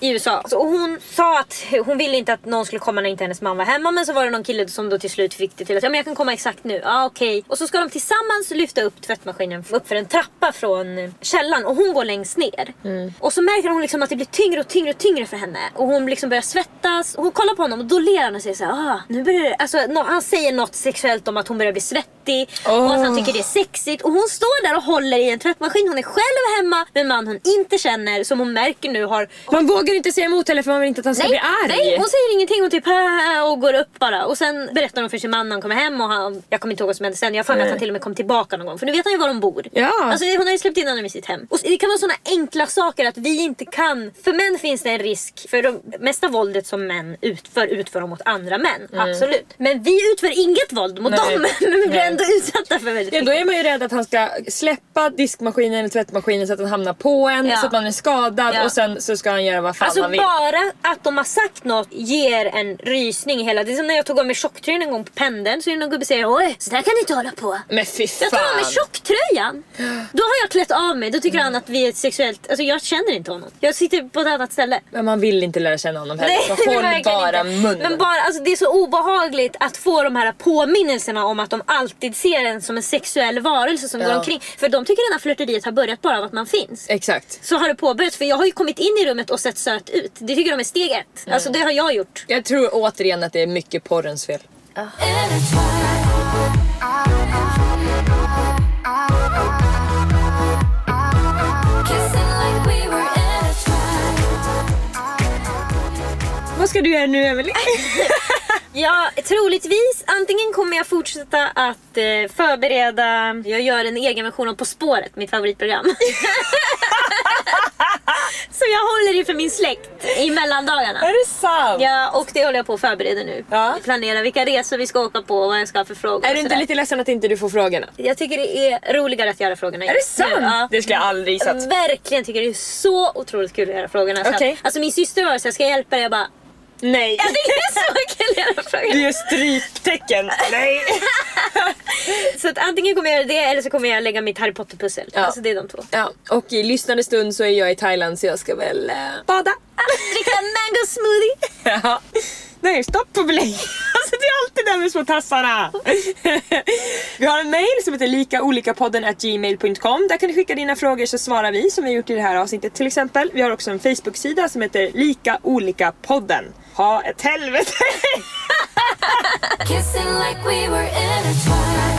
i USA. Så, hon sa att hon ville inte att någon skulle komma när inte hennes man var hemma. Men så var det någon kille som då till slut fick det till att ja, men jag kan komma exakt nu. Ja okej. Och så ska de tillsammans lyfta upp tvättmaskinen upp för en trappa från källaren och hon går längst ner. Och så märker hon liksom att det blir tyngre och tyngre och tyngre för henne. Och hon liksom börjar svettas. Och hon kollar på honom och då ler han och säger så här, ah, nu börjar det... Alltså, nå- han säger något sexuellt om att hon börjar bli svettig och att han tycker det är sexigt. Och hon står där och håller i en tvättmaskin. Hon är själv hemma med en man hon inte känner som hon märker nu har Man vågar inte säga emot heller för man vill inte att han ska Nej, bli arg. nej, hon säger ingenting. Hon typ "Hä?" och går upp bara. Och sen berättar hon för sin man när han kommer hem. Och han, jag kommer inte ihåg vad som hände sen. Jag har för mig att han till och med kom tillbaka någon gång. För nu vet han ju var de bor. Ja. Alltså, hon har ju släppt in honom i sitt hem. Och det kan vara såna enkla saker att vi inte kan. För män finns det en risk. För det mesta våldet som män utför, utför de mot andra män. Absolut. Men vi utför inget våld mot Nej. dem. Men vi blir Nej. ändå utsatta för väldigt Ja, då mycket. är man ju rädd att han ska släppa diskmaskinen eller tvättmaskinen så att den hamnar på en Ja. så att man är skadad Ja. och sen så ska han göra vad fan Alltså han vill. bara att de har sagt något ger en rysning hela... Det är som när jag tog av mig tjocktröjan en gång på pendeln så är det någon gubbe som säger oj, så där kan ni inte hålla på. Men fy Jag tar av mig fan. tjocktröjan. Då har jag klätt av mig. Då tycker han att vi är sexuellt... Alltså jag känner inte honom. Jag sitter på ett annat ställe. Men man vill inte lära känna honom heller. Så det vill håll bara inte. munnen. Men bara, alltså, det är så obehagligt att få de här påminnelserna om att de alltid ser en som en sexuell varelse som Ja. går omkring. För de tycker den här flörteriet har börjat bara av att man finns. Exakt. Så har det påbörjats. För jag har ju kommit in i rummet och sett söt ut. Det tycker de är steg ett. Alltså det har jag gjort. Jag tror återigen att det är mycket porrens fel. Kissing Vad ska du göra nu Emelie? Ja, troligtvis. Antingen kommer jag fortsätta att eh, förbereda, jag gör en egen version av På spåret, mitt favoritprogram. Som jag håller i för min släkt i mellandagarna. är det sant? Ja, och det håller jag på att förbereda nu. Ja. Planera vilka resor vi ska åka på och vad jag ska ha för frågor. Är du inte lite ledsen att inte du får frågorna? Jag tycker det är roligare att göra frågorna Är det nu. sant? Ja. Det skulle jag aldrig gissat. Verkligen tycker det är så otroligt kul att göra frågorna. Så Okej. att, alltså min syster var så här, ska jag hjälpa dig? Jag bara, Nej. Tycker det är så den frågan. Du gör stryptecken. Nej. Så att antingen kommer jag göra det eller så kommer jag lägga mitt Harry Potter-pussel. Ja. Alltså det är de två. Ja, och i lyssnande stund så är jag i Thailand så jag ska väl eh, bada. Dricka mango smoothie. Ja. Nej, stopp på belägg det är alltid den med små tassarna. vi har en mail som heter likaolikapodden.gmail.com Där kan du skicka dina frågor så svarar vi som vi har gjort i det här avsnittet till exempel. Vi har också en Facebook-sida som heter Lika Olika Podden. Ha ett helvete! Like we were intertwined.